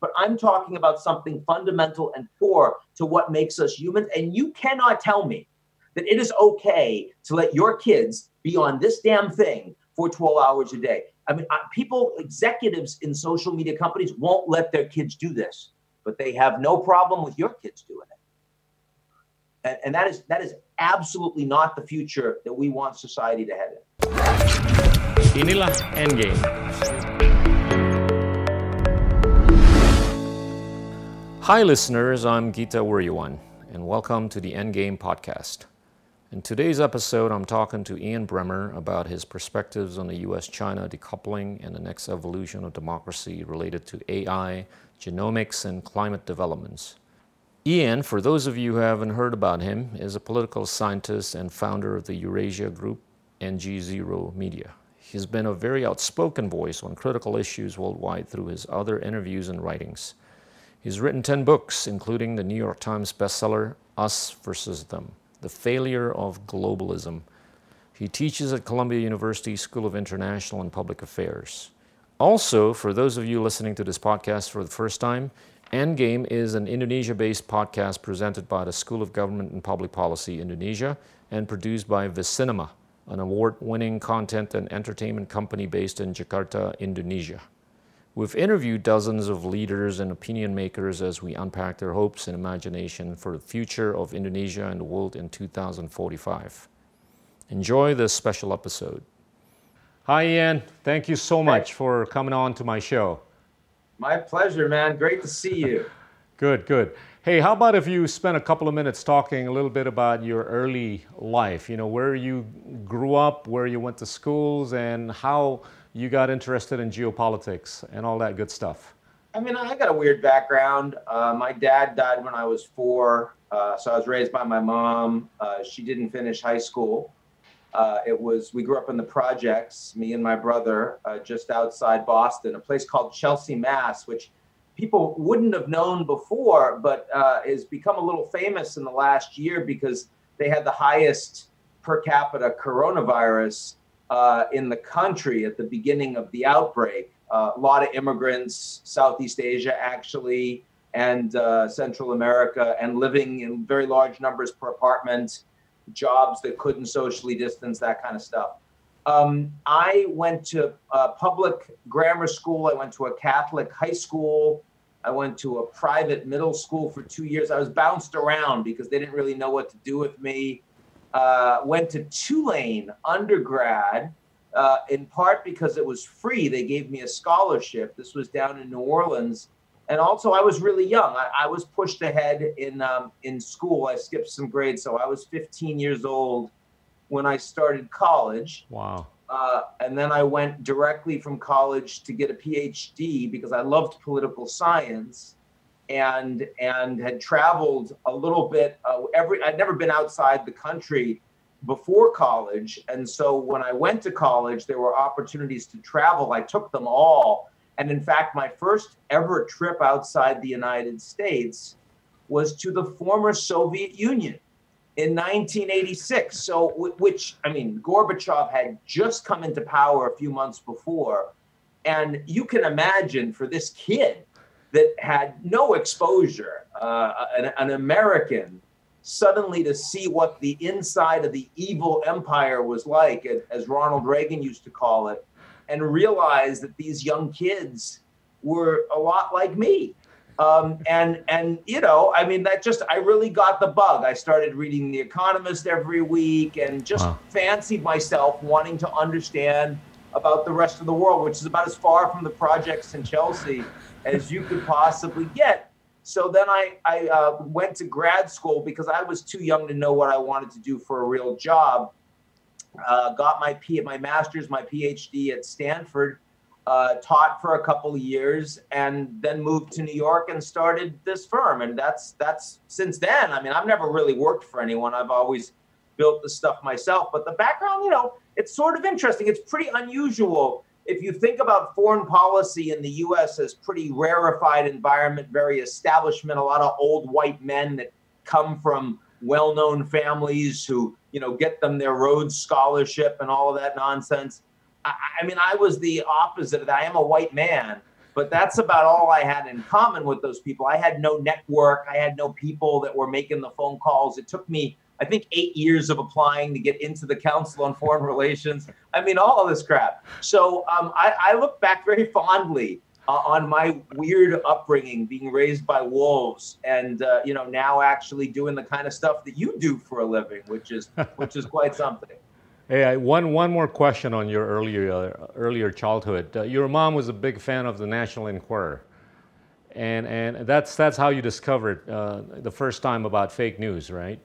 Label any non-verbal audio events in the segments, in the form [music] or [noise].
but I'm talking about something fundamental and core to what makes us humans. And you cannot tell me that it is okay to let your kids be on this damn thing for 12 hours a day. I mean, uh, people, executives in social media companies won't let their kids do this, but they have no problem with your kids doing it. And, and that is that is absolutely not the future that we want society to head in. Inilah Endgame. Hi, listeners. I'm Gita Wirjawan, and welcome to the Endgame podcast. In today's episode, I'm talking to Ian Bremmer about his perspectives on the US China decoupling and the next evolution of democracy related to AI, genomics, and climate developments. Ian, for those of you who haven't heard about him, is a political scientist and founder of the Eurasia Group and GZERO Media. He's been a very outspoken voice on critical issues worldwide through his other interviews and writings. He's written 10 books, including the New York Times bestseller Us versus Them the Failure of Globalism. He teaches at Columbia University School of International and Public Affairs. Also, for those of you listening to this podcast for the first time, Endgame is an Indonesia based podcast presented by the School of Government and Public Policy Indonesia and produced by Visinema, an award winning content and entertainment company based in Jakarta, Indonesia. We've interviewed dozens of leaders and opinion makers as we unpack their hopes and imagination for the future of Indonesia and the world in 2045. Enjoy this special episode. Hi, Ian. Thank you so much for coming on to my show. My pleasure, man. Great to see you. [laughs] good, good. Hey, how about if you spend a couple of minutes talking a little bit about your early life? You know, where you grew up, where you went to schools, and how you got interested in geopolitics and all that good stuff? I mean, I got a weird background. Uh, my dad died when I was four, uh, so I was raised by my mom. Uh, she didn't finish high school. Uh, it was we grew up in the projects, me and my brother, uh, just outside Boston, a place called Chelsea, Mass, which people wouldn't have known before, but uh, has become a little famous in the last year because they had the highest per capita coronavirus uh, in the country at the beginning of the outbreak. Uh, a lot of immigrants, Southeast Asia actually, and uh, Central America, and living in very large numbers per apartment, jobs that couldn't socially distance, that kind of stuff. Um, I went to a public grammar school. I went to a Catholic high school. I went to a private middle school for two years. I was bounced around because they didn't really know what to do with me uh, went to Tulane undergrad, uh, in part because it was free. They gave me a scholarship. This was down in New Orleans. And also, I was really young. I, I was pushed ahead in um, in school. I skipped some grades, so I was 15 years old when I started college. Wow. Uh, and then I went directly from college to get a PhD because I loved political science and and had traveled a little bit. Uh, every I'd never been outside the country before college, and so when I went to college, there were opportunities to travel. I took them all, and in fact, my first ever trip outside the United States was to the former Soviet Union in 1986. So, which I mean, Gorbachev had just come into power a few months before, and you can imagine for this kid that had no exposure, uh, an, an American, suddenly to see what the inside of the evil empire was like, as Ronald Reagan used to call it, and realize that these young kids were a lot like me. Um, and and you know, I mean, that just I really got the bug. I started reading The Economist every week and just wow. fancied myself wanting to understand about the rest of the world, which is about as far from the projects in Chelsea as you could possibly get. So then I, I uh, went to grad school because I was too young to know what I wanted to do for a real job. Uh, got my P, my master's, my PhD at Stanford, uh, taught for a couple of years, and then moved to New York and started this firm. And that's that's since then. I mean, I've never really worked for anyone. I've always built the stuff myself. But the background, you know, it's sort of interesting. It's pretty unusual if you think about foreign policy in the US as pretty rarefied environment, very establishment, a lot of old white men that come from well-known families who, you know, get them their Rhodes scholarship and all of that nonsense. I, I mean, I was the opposite of that. I am a white man but that's about all I had in common with those people. I had no network. I had no people that were making the phone calls. It took me, I think, eight years of applying to get into the Council on Foreign Relations. I mean, all of this crap. So um, I, I look back very fondly uh, on my weird upbringing, being raised by wolves, and uh, you know now actually doing the kind of stuff that you do for a living, which is [laughs] which is quite something. Hey, one one more question on your earlier uh, earlier childhood. Uh, your mom was a big fan of the National Enquirer, and and that's that's how you discovered uh, the first time about fake news, right?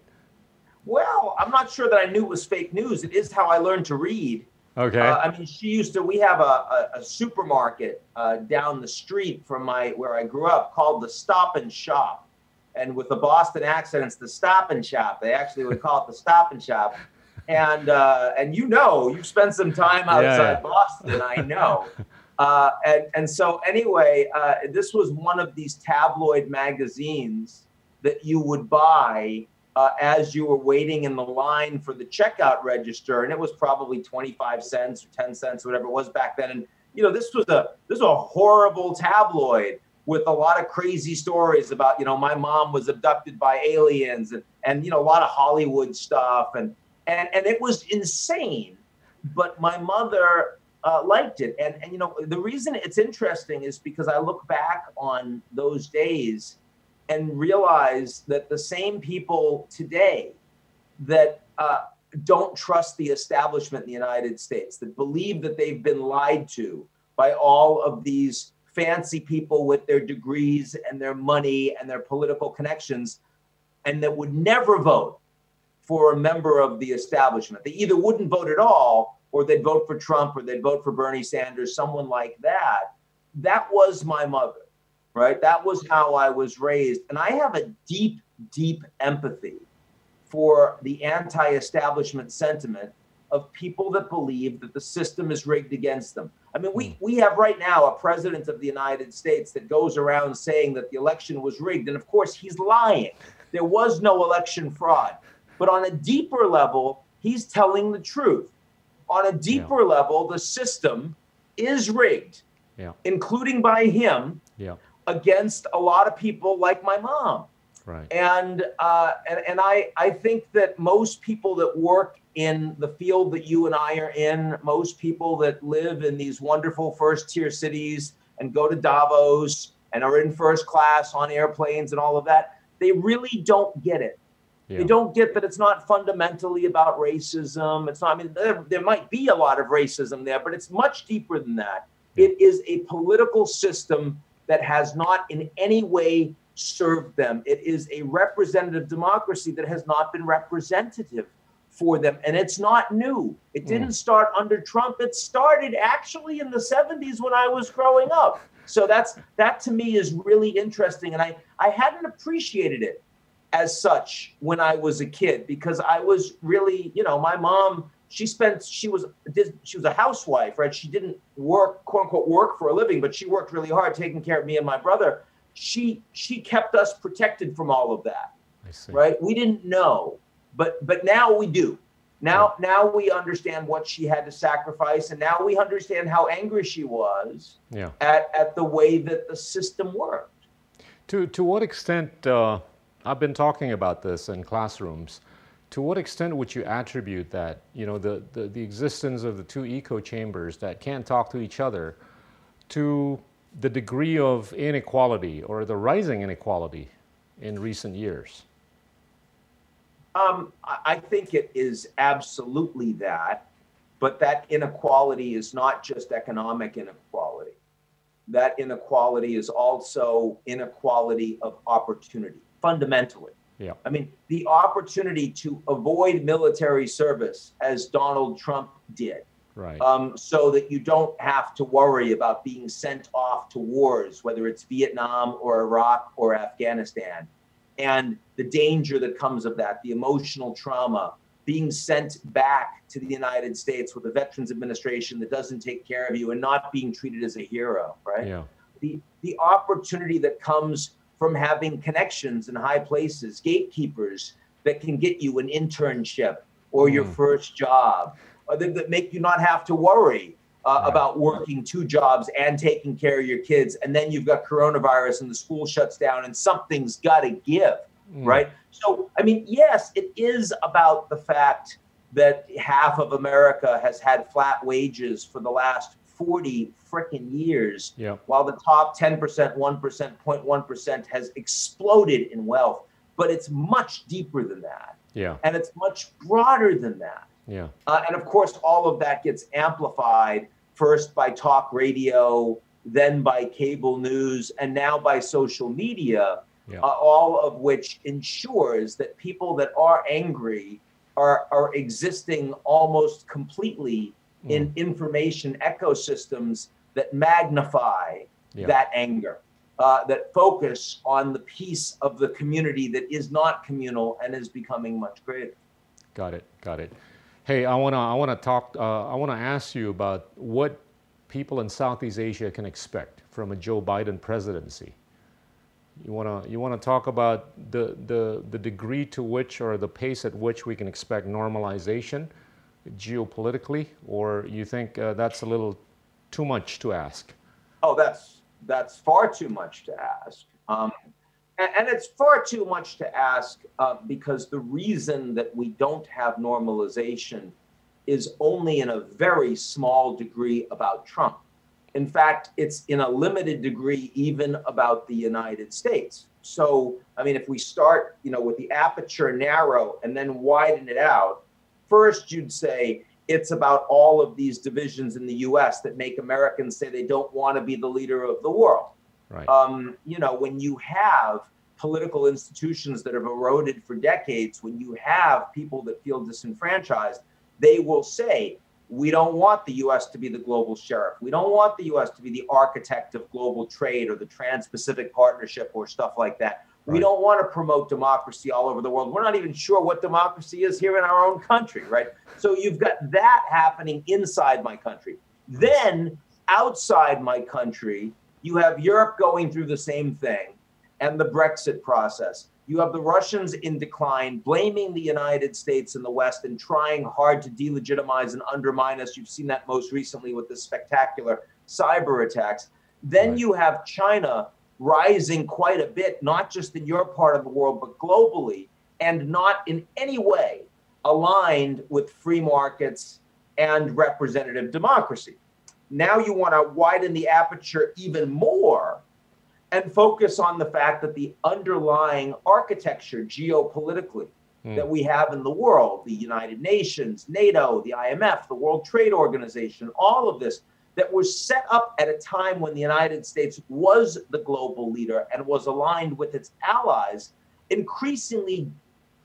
Well, I'm not sure that I knew it was fake news. It is how I learned to read Okay. Uh, I mean, she used to. We have a, a, a supermarket uh, down the street from my where I grew up called the Stop and Shop, and with the Boston accent, it's the Stop and Shop. They actually would call it the Stop and Shop, and uh, and you know, you've spent some time outside yeah, yeah. Boston. I know. [laughs] Uh, and and so anyway, uh, this was one of these tabloid magazines that you would buy uh, as you were waiting in the line for the checkout register, and it was probably 25 cents or 10 cents, whatever it was back then. And you know, this was a this was a horrible tabloid with a lot of crazy stories about you know my mom was abducted by aliens and and you know a lot of Hollywood stuff and and and it was insane. But my mother uh, liked it, and and you know the reason it's interesting is because I look back on those days and realize that the same people today that uh, don't trust the establishment in the United States, that believe that they've been lied to by all of these fancy people with their degrees and their money and their political connections, and that would never vote for a member of the establishment. They either wouldn't vote at all, or they'd vote for Trump, or they'd vote for Bernie Sanders, someone like that. That was my mother right? That was how I was raised. And I have a deep, deep empathy for the anti establishment sentiment of people that believe that the system is rigged against them. I mean, we, hmm. we have right now a president of the United States that goes around saying that the election was rigged. And of course, he's lying. There was no election fraud. But on a deeper level, he's telling the truth. On a deeper yeah. level, the system is rigged, yeah. including by him. Yeah against a lot of people like my mom. Right. And uh, and and I I think that most people that work in the field that you and I are in, most people that live in these wonderful first tier cities and go to Davos and are in first class on airplanes and all of that, they really don't get it. Yeah. They don't get that it's not fundamentally about racism. It's not, I mean, there, there might be a lot of racism there, but it's much deeper than that. It is a political system that has not in any way served them. It is a representative democracy that has not been representative for them. And it's not new. It didn't mm. start under Trump. It started actually in the 70s when I was growing up. So that's that to me is really interesting. And I, I hadn't appreciated it as such when I was a kid because I was really, you know, my mom she spent she was she was a housewife right? She didn't work quote unquote work for a living but she worked really hard taking care of me and my brother. She she kept us protected from all of that right? We didn't know but but now we do. Now yeah. now we understand what she had to sacrifice and now we understand how angry she was yeah. at at the way that the system worked. To to what extent uh, i've been talking about this in classrooms to what extent would you attribute that, you know, the, the, the, existence of the two echo chambers that can't talk to each other to the degree of inequality or the rising inequality in recent years? Um, I think it is absolutely that, but that inequality is not just economic inequality. That inequality is also inequality of opportunity, fundamentally. Yeah. I mean, the opportunity to avoid military service, as Donald Trump did, right. Um, so that you don't have to worry about being sent off to wars, whether it's Vietnam or Iraq or Afghanistan, and the danger that comes of that, the emotional trauma, being sent back to the United States with a Veterans Administration that doesn't take care of you and not being treated as a hero, right? Yeah. The the opportunity that comes from having connections in high places, gatekeepers that can get you an internship or mm. your first job, or that, that make you not have to worry uh, about working two jobs and taking care of your kids, and then you've got coronavirus and the school shuts down, and something's got to give, mm. right? So, I mean, yes, it is about the fact that half of America has had flat wages for the last 40 freaking years, yeah. while the top 10%, 1%, 0.1% has exploded in wealth. But it's much deeper than that. Yeah. And it's much broader than that. Yeah. Uh, and of course, all of that gets amplified first by talk radio, then by cable news, and now by social media, yeah. uh, all of which ensures that people that are angry are, are existing almost completely mm. in information ecosystems that magnify yeah. that anger. Uh, that focus on the piece of the community that is not communal and is becoming much greater. Got it. Got it. Hey, I wanna I wanna talk. Uh, I wanna ask you about what people in Southeast Asia can expect from a Joe Biden presidency. You wanna you wanna talk about the the the degree to which or the pace at which we can expect normalization geopolitically, or you think uh, that's a little too much to ask? Oh, that's that's far too much to ask. Um, and, and it's far too much to ask uh, because the reason that we don't have normalization is only in a very small degree about Trump. In fact, it's in a limited degree even about the United States. So, I mean, if we start, you know, with the aperture narrow and then widen it out, first you'd say it's about all of these divisions in the U.S. that make Americans say they don't want to be the leader of the world. Right. Um, you know, when you have political institutions that have eroded for decades, when you have people that feel disenfranchised, they will say, we don't want the US to be the global sheriff. We don't want the US to be the architect of global trade or the Trans Pacific Partnership or stuff like that. Right. We don't want to promote democracy all over the world. We're not even sure what democracy is here in our own country, right? So you've got that happening inside my country. Then outside my country, you have Europe going through the same thing and the Brexit process. You have the Russians in decline, blaming the United States and the West and trying hard to delegitimize and undermine us. You've seen that most recently with the spectacular cyber attacks. Then right. you have China rising quite a bit, not just in your part of the world, but globally, and not in any way aligned with free markets and representative democracy. Now you want to widen the aperture even more and focus on the fact that the underlying architecture geopolitically mm. that we have in the world, the United Nations, NATO, the IMF, the World Trade Organization, all of this that was set up at a time when the United States was the global leader and was aligned with its allies, increasingly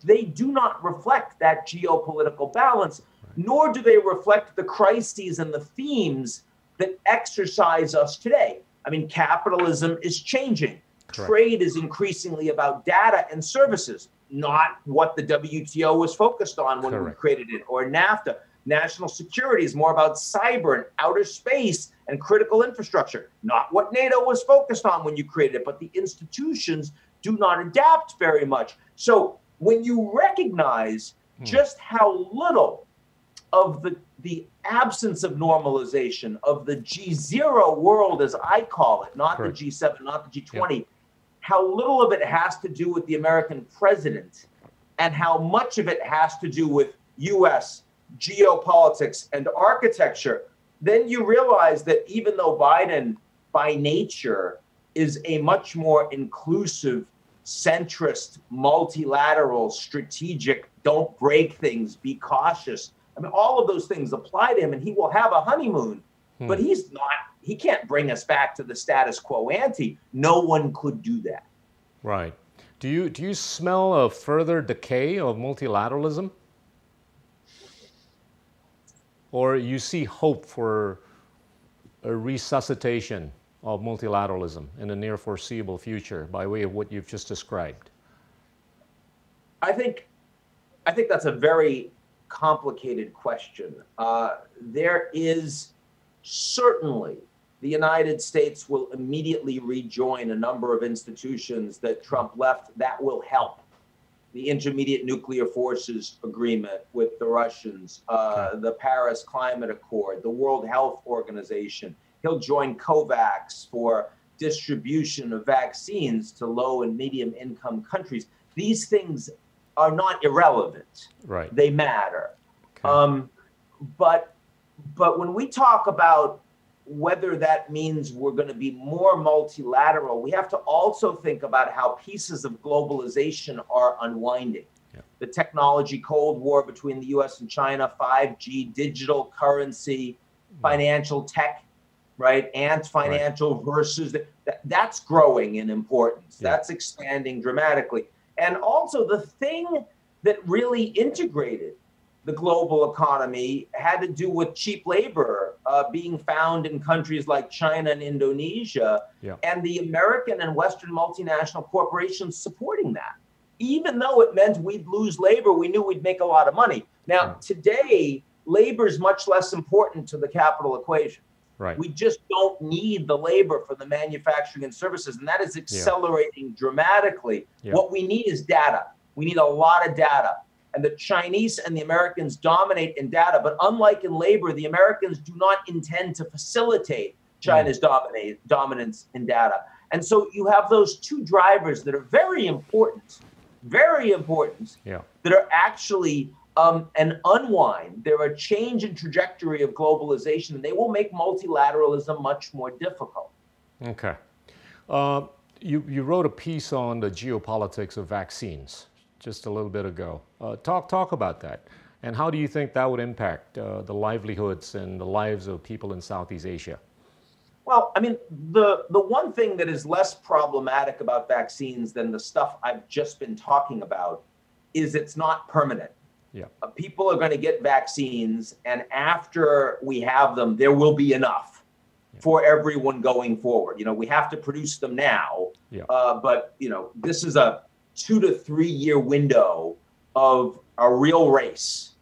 they do not reflect that geopolitical balance, nor do they reflect the crises and the themes that exercise us today. I mean, capitalism is changing. Correct. Trade is increasingly about data and services, not what the WTO was focused on when Correct. we created it, or NAFTA. National security is more about cyber and outer space and critical infrastructure, not what NATO was focused on when you created it, but the institutions do not adapt very much. So when you recognize hmm. just how little of the, the absence of normalization of the G0 world, as I call it, not Correct. the G7, not the G20, how little of it has to do with the American president and how much of it has to do with US geopolitics and architecture, then you realize that even though Biden, by nature, is a much more inclusive, centrist, multilateral, strategic, don't break things, be cautious. I mean, all of those things apply to him, and he will have a honeymoon, hmm. but he's not, he can't bring us back to the status quo ante. No one could do that. Right. Do you, do you smell a further decay of multilateralism? Or you see hope for a resuscitation of multilateralism in the near foreseeable future by way of what you've just described? I think, I think that's a very complicated question. Uh, there is certainly the United States will immediately rejoin a number of institutions that Trump left. That will help. The Intermediate Nuclear Forces Agreement with the Russians, uh, okay. the Paris Climate Accord, the World Health Organization. He'll join COVAX for distribution of vaccines to low and medium income countries. These things are not irrelevant. Right. They matter. Okay. Um, but but when we talk about whether that means we're going to be more multilateral, we have to also think about how pieces of globalization are unwinding. Yeah. The technology Cold War between the US and China, 5G, digital currency, mm. financial tech, right? Ant financial right. versus the, that, that's growing in importance. Yeah. That's expanding dramatically. And also the thing that really integrated the global economy had to do with cheap labor uh, being found in countries like China and Indonesia, yeah. and the American and Western multinational corporations supporting that. Even though it meant we'd lose labor, we knew we'd make a lot of money. Now, yeah. today, labor is much less important to the capital equation. Right. We just don't need the labor for the manufacturing and services, and that is accelerating yeah. dramatically. What we need is data. We need a lot of data and the Chinese and the Americans dominate in data. But unlike in labor, the Americans do not intend to facilitate China's mm. dominate, dominance in data. And so you have those two drivers that are very important, very important, yeah. that are actually um, an unwind. They're a change in trajectory of globalization, and they will make multilateralism much more difficult. Okay. Uh, you, you wrote a piece on the geopolitics of vaccines just a little bit ago. Uh, talk, talk about that. And how do you think that would impact uh, the livelihoods and the lives of people in Southeast Asia? Well, I mean, the, the one thing that is less problematic about vaccines than the stuff I've just been talking about is it's not permanent. Yeah. Uh, people are going to get vaccines, and after we have them, there will be enough yeah. for everyone going forward. You know, we have to produce them now, yeah. uh, but you know, this is a two to three year window of a real race.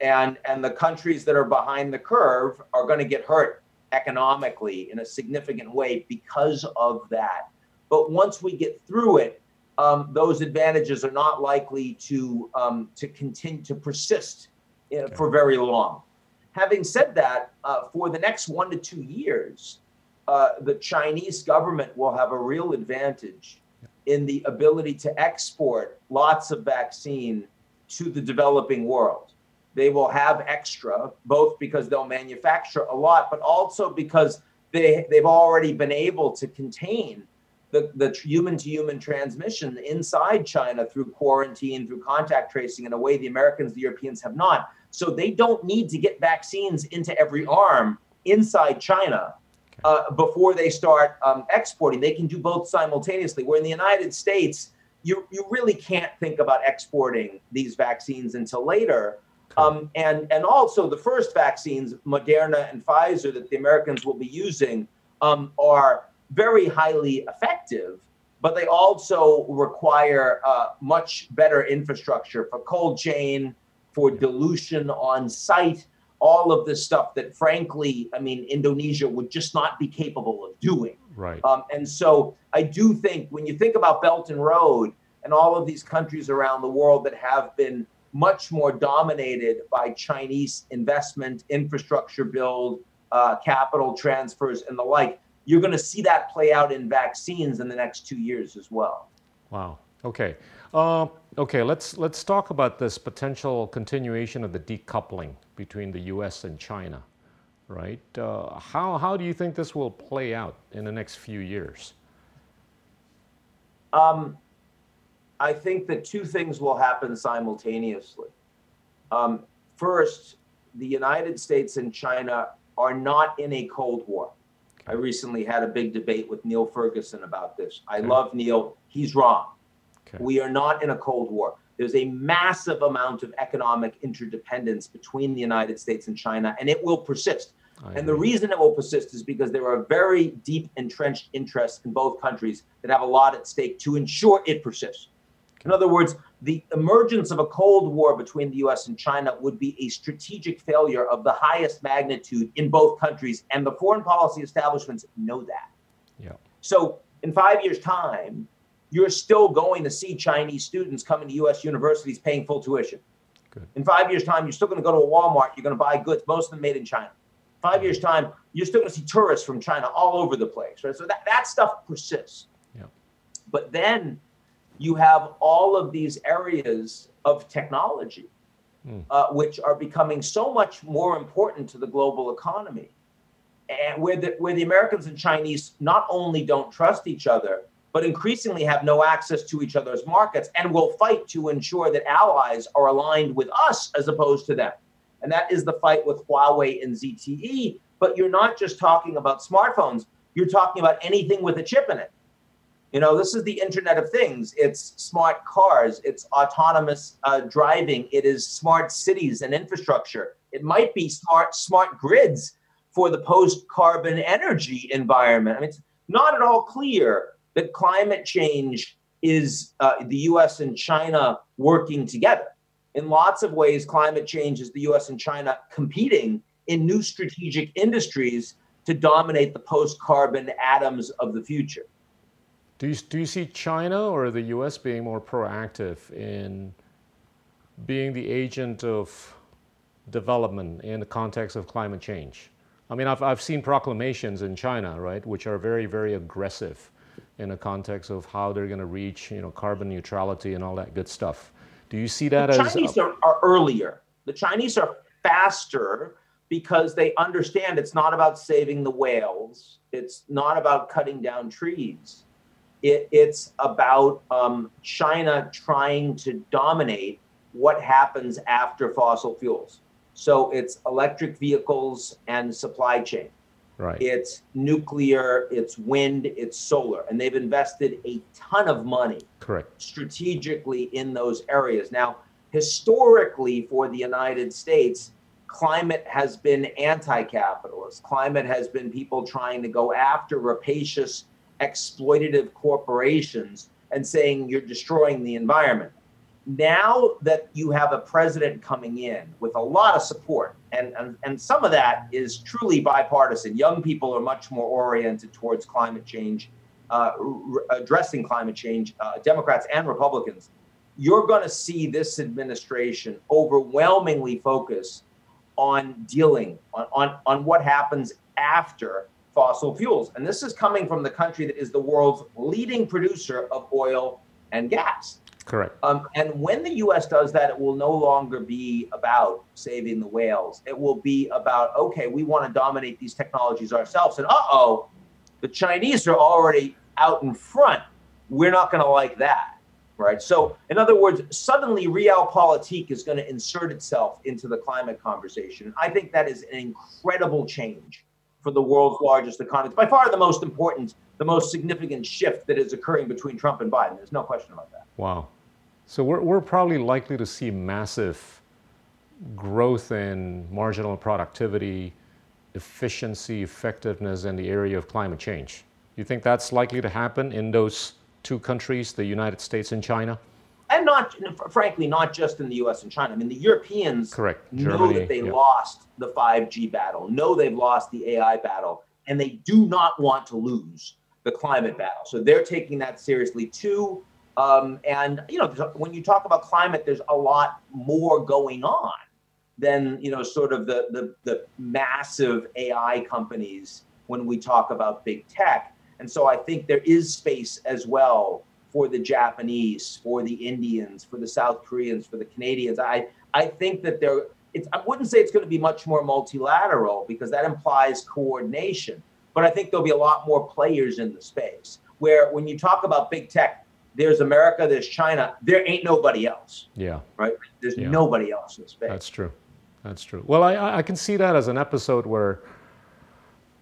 And, and the countries that are behind the curve are going to get hurt economically in a significant way because of that. But once we get through it, um, those advantages are not likely to um, to continue to persist uh, okay. for very long. Having said that, uh, for the next one to two years, uh, the Chinese government will have a real advantage in the ability to export lots of vaccine to the developing world. They will have extra, both because they'll manufacture a lot, but also because they, they've already been able to contain the, the human to human transmission inside China through quarantine, through contact tracing in a way the Americans, the Europeans have not. So they don't need to get vaccines into every arm inside China uh, before they start um, exporting. They can do both simultaneously. Where in the United States, you, you really can't think about exporting these vaccines until later. Um, and, and also, the first vaccines, Moderna and Pfizer, that the Americans will be using, um, are very highly effective, but they also require uh, much better infrastructure for cold chain, for dilution on site all of this stuff that, frankly, I mean, Indonesia would just not be capable of doing. Right. Um, and so I do think when you think about Belt and Road and all of these countries around the world that have been much more dominated by Chinese investment, infrastructure build, uh, capital transfers, and the like, you're going to see that play out in vaccines in the next two years as well. Wow. Okay. Uh, okay. Let's let's talk about this potential continuation of the decoupling between the U.S. and China, right? Uh, how how do you think this will play out in the next few years? Um, I think that two things will happen simultaneously. Um, first, the United States and China are not in a Cold War. I recently had a big debate with Niall Ferguson about this. I okay. love Niall. He's wrong. Okay. We are not in a Cold War. There's a massive amount of economic interdependence between the United States and China, and it will persist. I and the reason it will persist is because there are very deep entrenched interests in both countries that have a lot at stake to ensure it persists. In other words, the emergence of a Cold War between the US and China would be a strategic failure of the highest magnitude in both countries, and the foreign policy establishments know that. Yeah. So, in five years' time, you're still going to see Chinese students coming to US universities paying full tuition. Good. In five years' time, you're still going to go to a Walmart, you're going to buy goods, most of them made in China. Five years' time, you're still going to see tourists from China all over the place, right? So that, that stuff persists. Yeah. But then you have all of these areas of technology, mm. uh, which are becoming so much more important to the global economy, and where the, where the Americans and Chinese not only don't trust each other, but increasingly have no access to each other's markets and will fight to ensure that allies are aligned with us as opposed to them. And that is the fight with Huawei and ZTE. But you're not just talking about smartphones, you're talking about anything with a chip in it. You know, this is the Internet of Things. It's smart cars, it's autonomous uh, driving, it is smart cities and infrastructure. It might be smart smart grids for the post-carbon energy environment. I mean, it's not at all clear that climate change is uh, the US and China working together. In lots of ways, climate change is the US and China competing in new strategic industries to dominate the post carbon atoms of the future. Do you, do you see China or the US being more proactive in being the agent of development in the context of climate change? I mean, I've, I've seen proclamations in China, right, which are very, very aggressive in the context of how they're going to reach, you know, carbon neutrality and all that good stuff. Do you see that the as Chinese are, are earlier? The Chinese are faster because they understand it's not about saving the whales. It's not about cutting down trees. It, it's about um, China trying to dominate what happens after fossil fuels. So it's electric vehicles and supply chain. Right. It's nuclear, it's wind, it's solar. And they've invested a ton of money correct strategically in those areas. Now, historically for the United States, climate has been anti-capitalist. Climate has been people trying to go after rapacious exploitative corporations and saying you're destroying the environment now that you have a president coming in with a lot of support, and, and, and some of that is truly bipartisan, young people are much more oriented towards climate change, uh, addressing climate change, uh, Democrats and Republicans. You're going to see this administration overwhelmingly focus on dealing on, on, on what happens after fossil fuels. And this is coming from the country that is the world's leading producer of oil and gas. Correct. Um, and when the U.S. does that, it will no longer be about saving the whales. It will be about okay, we want to dominate these technologies ourselves. And uh oh, the Chinese are already out in front. We're not going to like that, right? So, in other words, suddenly realpolitik is going to insert itself into the climate conversation. I think that is an incredible change for the world's largest economy. It's by far the most important, the most significant shift that is occurring between Trump and Biden. There's no question about that. Wow. So we're, we're probably likely to see massive growth in marginal productivity, efficiency, effectiveness in the area of climate change. You think that's likely to happen in those two countries, the United States and China? And not, frankly, not just in the U.S. and China. I mean, the Europeans Correct. know Germany, that they yeah. lost the 5G battle, know they've lost the AI battle, and they do not want to lose the climate battle. So they're taking that seriously too. Um, and you know, when you talk about climate, there's a lot more going on than you know, sort of the the, the massive AI companies when we talk about big tech. And so I think there is space as well for the Japanese, for the Indians, for the South Koreans, for the Canadians. I I think that there. It's, I wouldn't say it's going to be much more multilateral because that implies coordination. But I think there'll be a lot more players in the space. Where when you talk about big tech, there's America, there's China. There ain't nobody else. Yeah. Right? There's yeah. nobody else in space. That's true. That's true. Well, I, I can see that as an episode where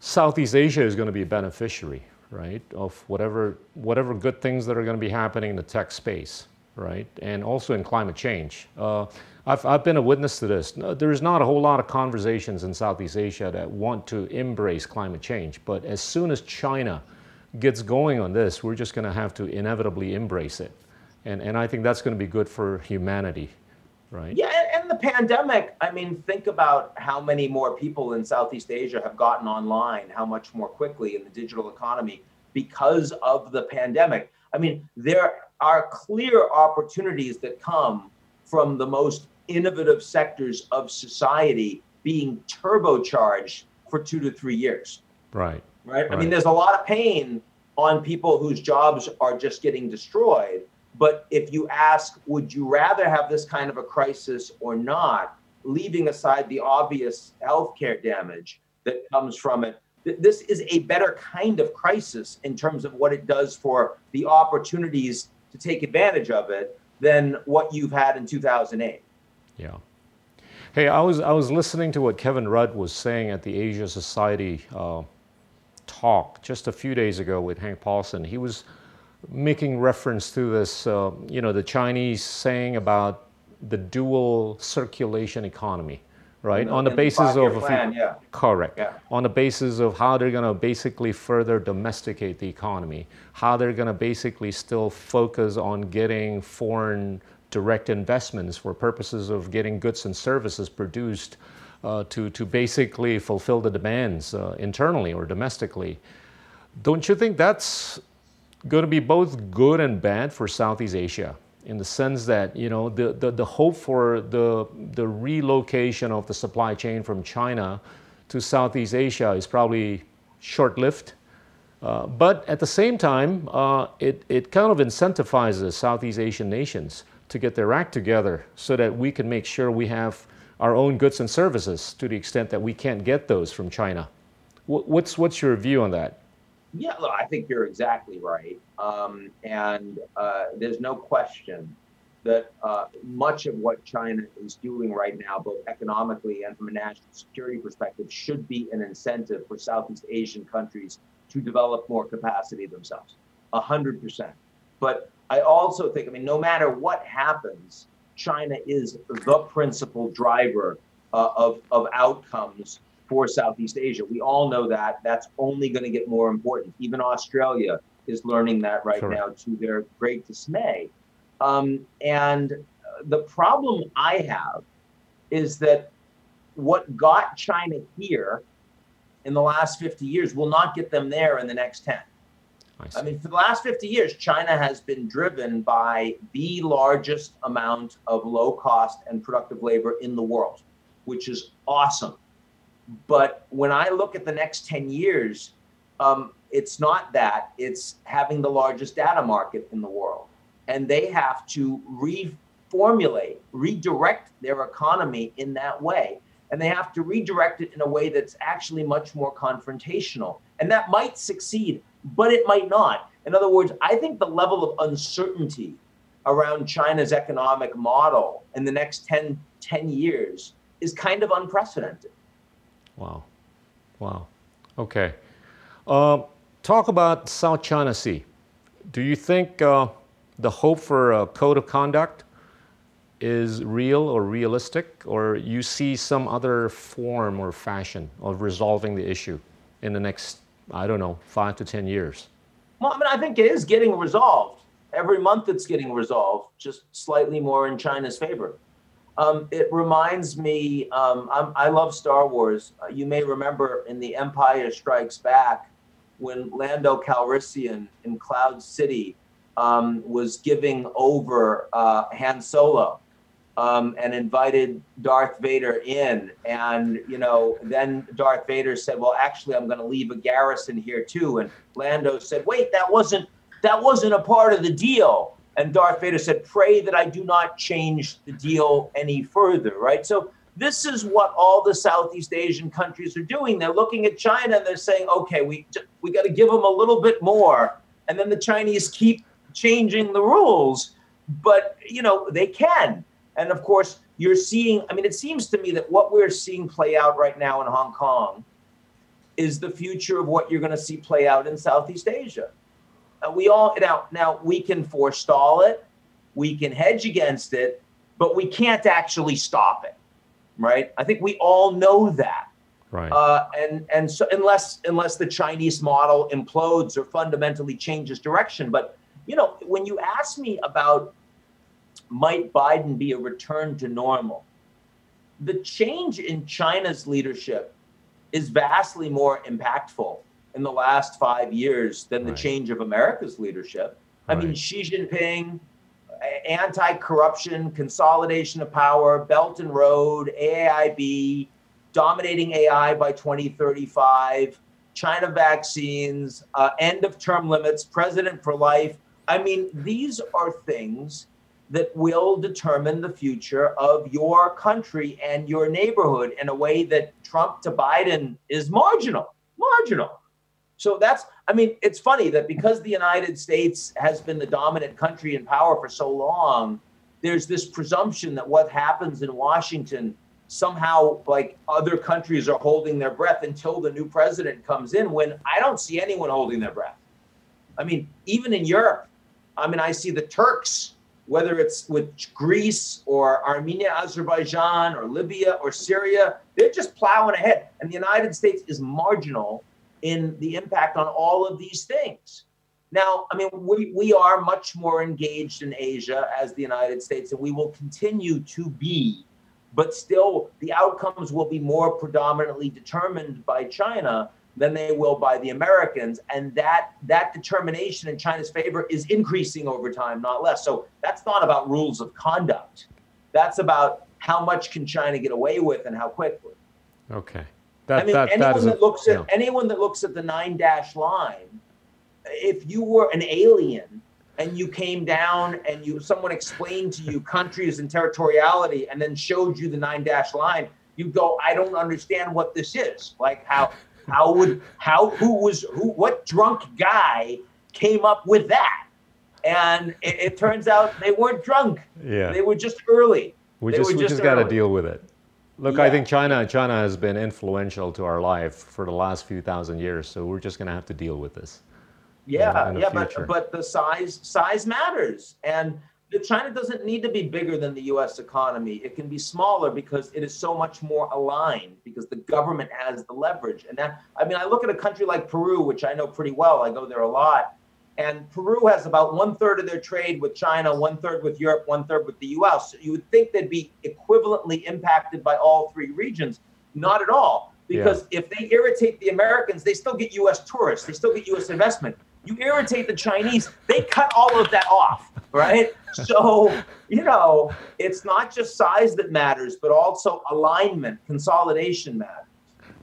Southeast Asia is going to be a beneficiary, right, of whatever whatever good things that are going to be happening in the tech space, right, and also in climate change. Uh, I've, I've been a witness to this. There's not a whole lot of conversations in Southeast Asia that want to embrace climate change, but as soon as China gets going on this, we're just going to have to inevitably embrace it. And, and I think that's going to be good for humanity, right? Yeah, and the pandemic, I mean, think about how many more people in Southeast Asia have gotten online, how much more quickly in the digital economy because of the pandemic. I mean, there are clear opportunities that come from the most innovative sectors of society being turbocharged for two to three years. Right. Right. right. I mean, there's a lot of pain on people whose jobs are just getting destroyed. But if you ask, would you rather have this kind of a crisis or not, leaving aside the obvious healthcare damage that comes from it, this is a better kind of crisis in terms of what it does for the opportunities to take advantage of it than what you've had in 2008. Yeah. Hey, I was I was listening to what Kevin Rudd was saying at the Asia Society uh, talk just a few days ago with Hank Paulson. He was making reference to this, uh, you know, the Chinese saying about the dual circulation economy, right? On the basis of plan, yeah. correct. Yeah. On the basis of how they're going to basically further domesticate the economy, how they're going to basically still focus on getting foreign direct investments for purposes of getting goods and services produced uh, to, to basically fulfill the demands uh, internally or domestically. Don't you think that's going to be both good and bad for Southeast Asia? in the sense that you know the, the, the, hope for the, the relocation of the supply chain from China to Southeast Asia is probably short-lived. Uh, but at the same time, uh, it, it kind of incentivizes Southeast Asian nations to get their act together so that we can make sure we have our own goods and services to the extent that we can't get those from China. What's, what's your view on that? Yeah, look, I think you're exactly right. Um, and uh, there's no question that uh, much of what China is doing right now, both economically and from a national security perspective, should be an incentive for Southeast Asian countries to develop more capacity themselves. A hundred percent. But I also think, I mean, no matter what happens, China is the principal driver uh, of, of outcomes for Southeast Asia. We all know that. That's only going to get more important. Even Australia is learning that right now to their great dismay. Um, and the problem I have is that what got China here in the last 50 years will not get them there in the next 10. I, I mean, for the last 50 years, China has been driven by the largest amount of low cost and productive labor in the world, which is awesome. But when I look at the next 10 years, um, it's not that, it's having the largest data market in the world. And they have to reformulate, redirect their economy in that way. And they have to redirect it in a way that's actually much more confrontational. And that might succeed but it might not. In other words, I think the level of uncertainty around China's economic model in the next 10, 10 years is kind of unprecedented. Wow. Wow. Okay. Uh, talk about South China Sea. Do you think uh, the hope for a code of conduct is real or realistic, or you see some other form or fashion of resolving the issue in the next I don't know, five to 10 years? Well, I mean, I think it is getting resolved. Every month it's getting resolved, just slightly more in China's favor. Um, it reminds me, um, i love Star Wars. Uh, you may remember in The Empire Strikes Back when Lando Calrissian in Cloud City um, was giving over uh, Han Solo um, and invited Darth Vader in. And, you know, then Darth Vader said, well, actually, I'm going to leave a garrison here too. And Lando said, wait, that wasn't, that wasn't a part of the deal. And Darth Vader said, pray that I do not change the deal any further, right? So this is what all the Southeast Asian countries are doing. They're looking at China and they're saying, okay, we, we got to give them a little bit more. And then the Chinese keep changing the rules. But, you know, they can and of course, you're seeing, I mean, it seems to me that what we're seeing play out right now in Hong Kong is the future of what you're going to see play out in Southeast Asia. Uh, we all, now, now, we can forestall it, we can hedge against it, but we can't actually stop it, right? I think we all know that. Right. Uh, and and so unless unless the Chinese model implodes or fundamentally changes direction, but you know, when you ask me about might Biden be a return to normal? The change in China's leadership is vastly more impactful in the last five years than the right. change of America's leadership. I mean, Xi Jinping, anti corruption, consolidation of power, Belt and Road, AIIB, dominating AI by 2035, China vaccines, uh, end of term limits, president for life. I mean, these are things that will determine the future of your country and your neighborhood in a way that Trump to Biden is marginal, marginal. So that's, I mean, it's funny that because the United States has been the dominant country in power for so long, there's this presumption that what happens in Washington somehow like other countries are holding their breath until the new president comes in when I don't see anyone holding their breath. I mean, even in Europe, I mean, I see the Turks, whether it's with Greece or Armenia, Azerbaijan or Libya or Syria, they're just plowing ahead. And the United States is marginal in the impact on all of these things. Now, I mean, we, we are much more engaged in Asia as the United States, and we will continue to be, but still the outcomes will be more predominantly determined by China than they will by the Americans. And that that determination in China's favor is increasing over time, not less. So that's not about rules of conduct. That's about how much can China get away with and how quickly. Okay. That, I mean, that, anyone that, that looks at yeah. anyone that looks at the nine dash line, if you were an alien and you came down and you someone explained to you countries and territoriality and then showed you the nine dash line, you go, I don't understand what this is. Like how how would how who was who what drunk guy came up with that? And it, it turns out they weren't drunk. Yeah. They were just early. We they just we just, just got to deal with it. Look, yeah. I think China China has been influential to our life for the last few thousand years, so we're just going to have to deal with this. Yeah, in, in yeah, but but the size size matters, and China doesn't need to be bigger than the U.S. economy. It can be smaller because it is so much more aligned because the government has the leverage. And that I mean, I look at a country like Peru, which I know pretty well. I go there a lot, and Peru has about one third of their trade with China, one third with Europe, one third with the US. So you would think they'd be equivalently impacted by all three regions. Not at all. Because yeah. if they irritate the Americans, they still get US tourists, they still get US investment. You irritate the Chinese, they cut all of that off, right? so, you know, it's not just size that matters, but also alignment, consolidation matters.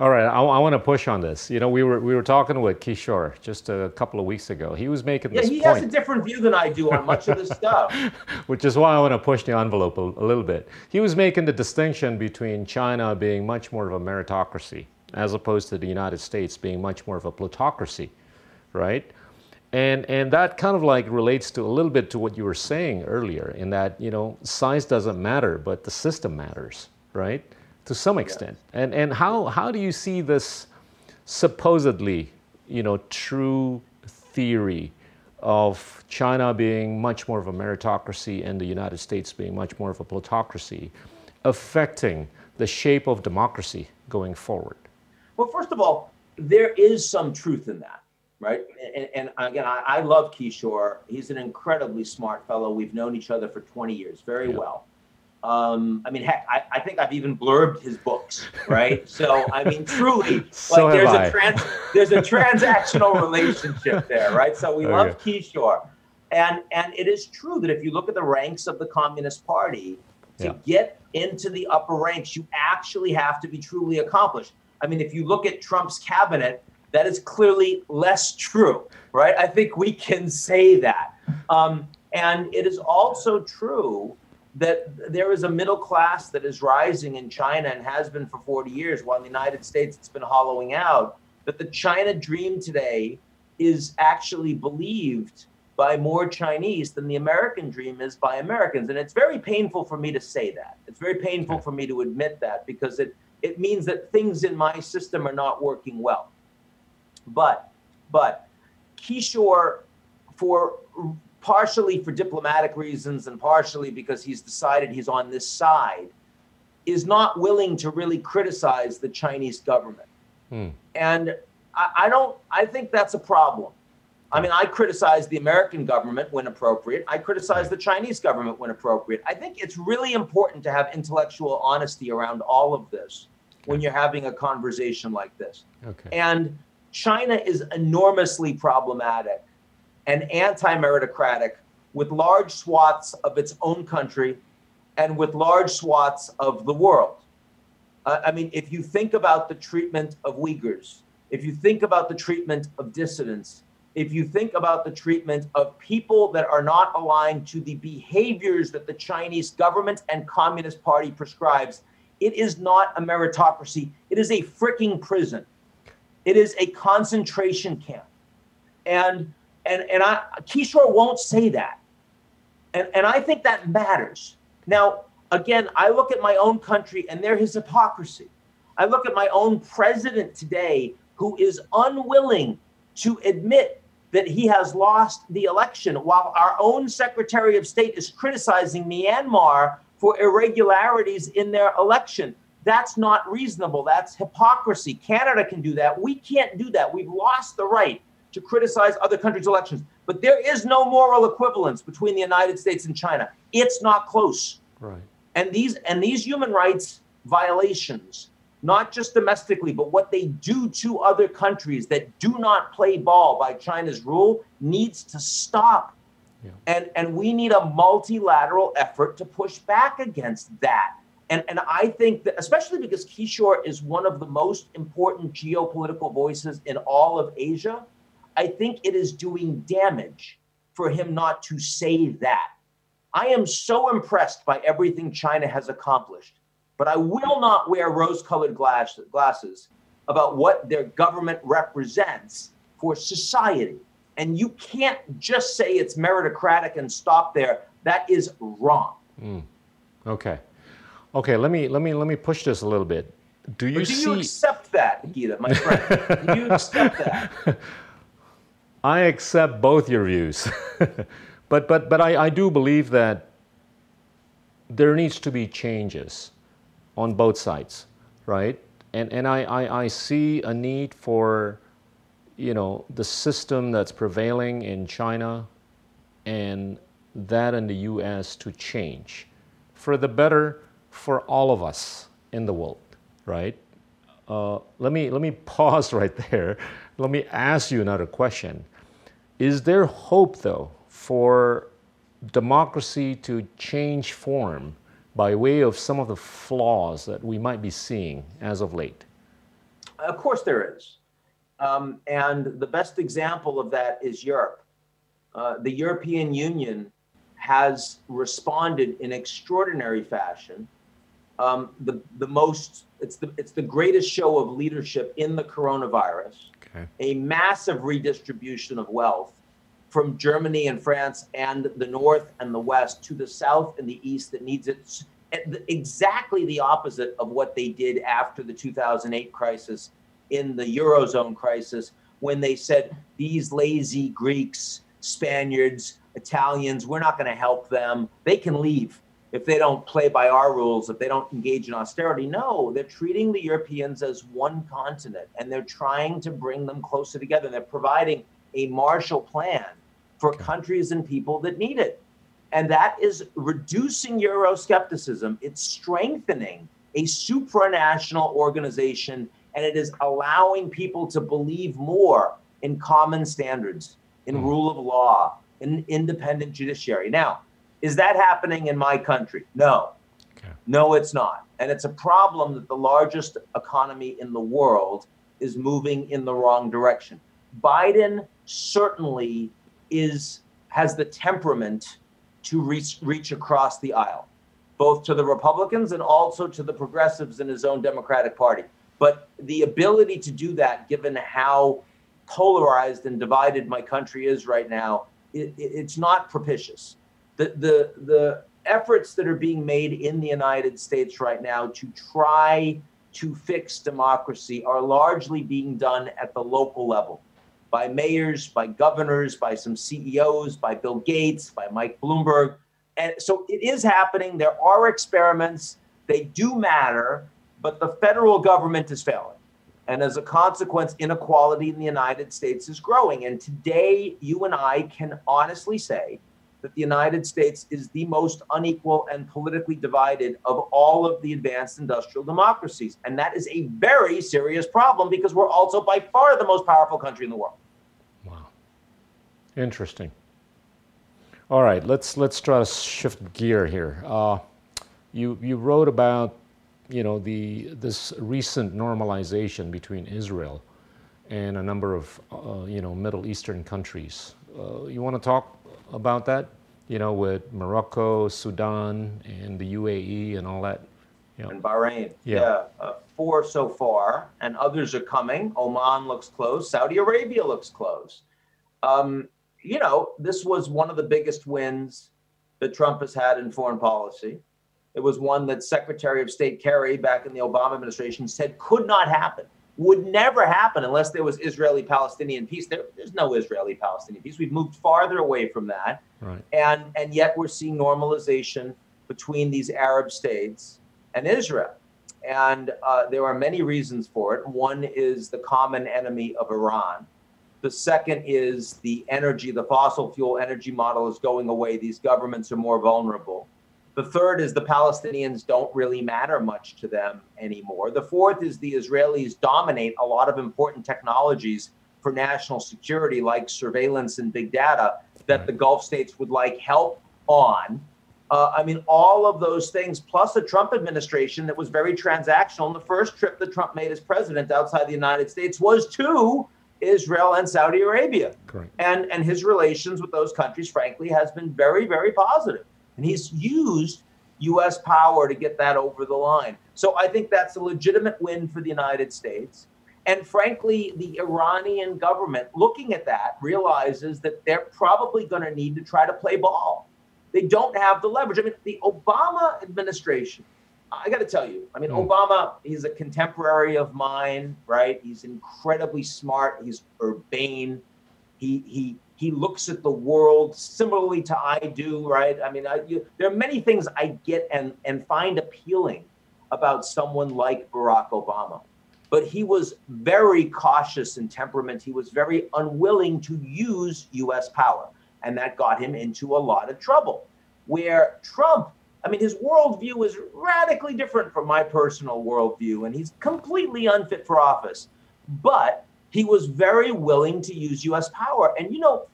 All right, I, I want to push on this. You know, we were we were talking with Kishore just a couple of weeks ago. He was making yeah, this he point. has a different view than I do on much of this stuff. [laughs] Which is why I want to push the envelope a, a little bit. He was making the distinction between China being much more of a meritocracy as opposed to the United States being much more of a plutocracy, right? And and that kind of like relates to a little bit to what you were saying earlier, in that you know size doesn't matter, but the system matters, right? to some extent. Yeah. And, and how, how do you see this supposedly, you know, true theory of China being much more of a meritocracy and the United States being much more of a plutocracy affecting the shape of democracy going forward? Well, first of all, there is some truth in that, right? And, and again, I, I, love Kishore. He's an incredibly smart fellow. We've known each other for 20 years very yeah. well. Um, I mean, heck, I, I, think I've even blurbed his books, [laughs] right? so, I mean, truly, [laughs] so like there's I. a trans, there's a transactional relationship [laughs] there, right? So we okay. love Kishore, and and it is true that if you look at the ranks of the Communist Party, to yeah. get into the upper ranks, you actually have to be truly accomplished. I mean, if you look at Trump's cabinet, that is clearly less true, right? I think we can say that, um, and it is also true that there is a middle class that is rising in China and has been for 40 years, while in the United States it's been hollowing out. That the China dream today is actually believed by more Chinese than the American dream is by Americans. And it's very painful for me to say that. It's very painful for me to admit that because it, it means that things in my system are not working well. But, but Kishore, for partially for diplomatic reasons and partially because he's decided he's on this side, is not willing to really criticize the Chinese government. Hmm. And I, I, don't, I think that's a problem. I mean, I criticize the American government when appropriate. I criticize the Chinese government when appropriate. I think it's really important to have intellectual honesty around all of this when you're having a conversation like this. Okay. And China is enormously problematic and anti meritocratic with large swaths of its own country and with large swaths of the world. Uh, I mean, if you think about the treatment of Uyghurs, if you think about the treatment of dissidents, if you think about the treatment of people that are not aligned to the behaviors that the Chinese government and Communist Party prescribes, it is not a meritocracy. It is a freaking prison. It is a concentration camp. And and and I Kishore won't say that. And and I think that matters. Now, again, I look at my own country and there is hypocrisy. I look at my own president today who is unwilling to admit that he has lost the election while our own Secretary of State is criticizing Myanmar for irregularities in their election. That's not reasonable. That's hypocrisy. Canada can do that. We can't do that. We've lost the right to criticize other countries' elections. But there is no moral equivalence between the United States and China. It's not close. Right. And these and these human rights violations, not just domestically, but what they do to other countries that do not play ball by China's rule, needs to stop. Yeah. And and we need a multilateral effort to push back against that. And and I think that especially because Kishore is one of the most important geopolitical voices in all of Asia, I think it is doing damage for him not to say that. I am so impressed by everything China has accomplished, but I will not wear rose colored glass, glasses about what their government represents for society. And you can't just say it's meritocratic and stop there. That is wrong. Mm. Okay. Okay, let me let me let me push this a little bit. Do you do see... you accept that, Gita, my friend? do you accept that? [laughs] I accept both your views. [laughs] But, but, but I, I do believe that there needs to be changes on both sides, right? And, and I, I, I see a need for, you know, the system that's prevailing in China and that in the US to change for the better for all of us in the world, right? Uh, let, me, let me [laughs] pause right there. Let me ask you another question. Is there hope, though, for democracy to change form by way of some of the flaws that we might be seeing as of late? Of course, there is. Um, and the best example of that is Europe. Uh, the European Union has responded in extraordinary fashion. Um, the, the most, it's the, it's the greatest show of leadership in the coronavirus, okay. a massive redistribution of wealth from Germany and France and the North and the West to the South and the East that needs it exactly the opposite of what they did after the 2008 crisis in the Eurozone crisis when they said, these lazy Greeks, Spaniards, Italians, we're not going to help them. They can leave if they don't play by our rules, if they don't engage in austerity. No, they're treating the Europeans as one continent and they're trying to bring them closer together. And They're providing a Marshall Plan for countries and people that need it. And that is reducing Euroscepticism. It's strengthening a supranational organization and it is allowing people to believe more in common standards, in mm. rule of law, in independent judiciary. Now, is that happening in my country? No. Okay. No, it's not. And it's a problem that the largest economy in the world is moving in the wrong direction. Biden certainly is has the temperament to reach reach across the aisle, both to the Republicans and also to the progressives in his own Democratic Party. But the ability to do that, given how polarized and divided my country is right now, it, it's not propitious. The the the efforts that are being made in the United States right now to try to fix democracy are largely being done at the local level by mayors, by governors, by some CEOs, by Bill Gates, by Mike Bloomberg. And so it is happening. There are experiments, they do matter, but the federal government is failing. And as a consequence, inequality in the United States is growing. And today, you and I can honestly say that the United States is the most unequal and politically divided of all of the advanced industrial democracies. And that is a very serious problem because we're also by far the most powerful country in the world. Wow. Interesting. All right, let's let's try to shift gear here. Uh, you you wrote about you know the this recent normalization between Israel and a number of uh, you know Middle Eastern countries. Uh, you want to talk about that? You know, with Morocco, Sudan, and the UAE, and all that. You know. And Bahrain. Yeah, yeah. Uh, four so far, and others are coming. Oman looks close. Saudi Arabia looks close. Um, you know, this was one of the biggest wins that Trump has had in foreign policy. It was one that Secretary of State Kerry back in the Obama administration said could not happen, would never happen unless there was Israeli Palestinian peace. There, there's no Israeli Palestinian peace. We've moved farther away from that. Right. And, and yet we're seeing normalization between these Arab states and Israel. And uh, there are many reasons for it. One is the common enemy of Iran the second is the energy, the fossil fuel energy model is going away. These governments are more vulnerable. The third is the Palestinians don't really matter much to them anymore. The fourth is the Israelis dominate a lot of important technologies for national security, like surveillance and big data, that the Gulf states would like help on. Uh, I mean, all of those things, plus a Trump administration that was very transactional. And the first trip that Trump made as president outside the United States was to Israel and Saudi Arabia. Correct. And and his relations with those countries, frankly, has been very, very positive. And he's used US power to get that over the line. So I think that's a legitimate win for the United States. And frankly, the Iranian government, looking at that, realizes that they're probably going to need to try to play ball. They don't have the leverage. I mean, the Obama administration I got to tell you, I mean, mm. Obama, he's a contemporary of mine, right? He's incredibly smart. He's urbane. He he he looks at the world similarly to I do, right? I mean, I, you, there are many things I get and and find appealing about someone like Barack Obama, but he was very cautious in temperament. He was very unwilling to use U.S. power, and that got him into a lot of trouble. Where Trump I mean, his worldview is radically different from my personal worldview, and he's completely unfit for office. But he was very willing to use US power. And you know,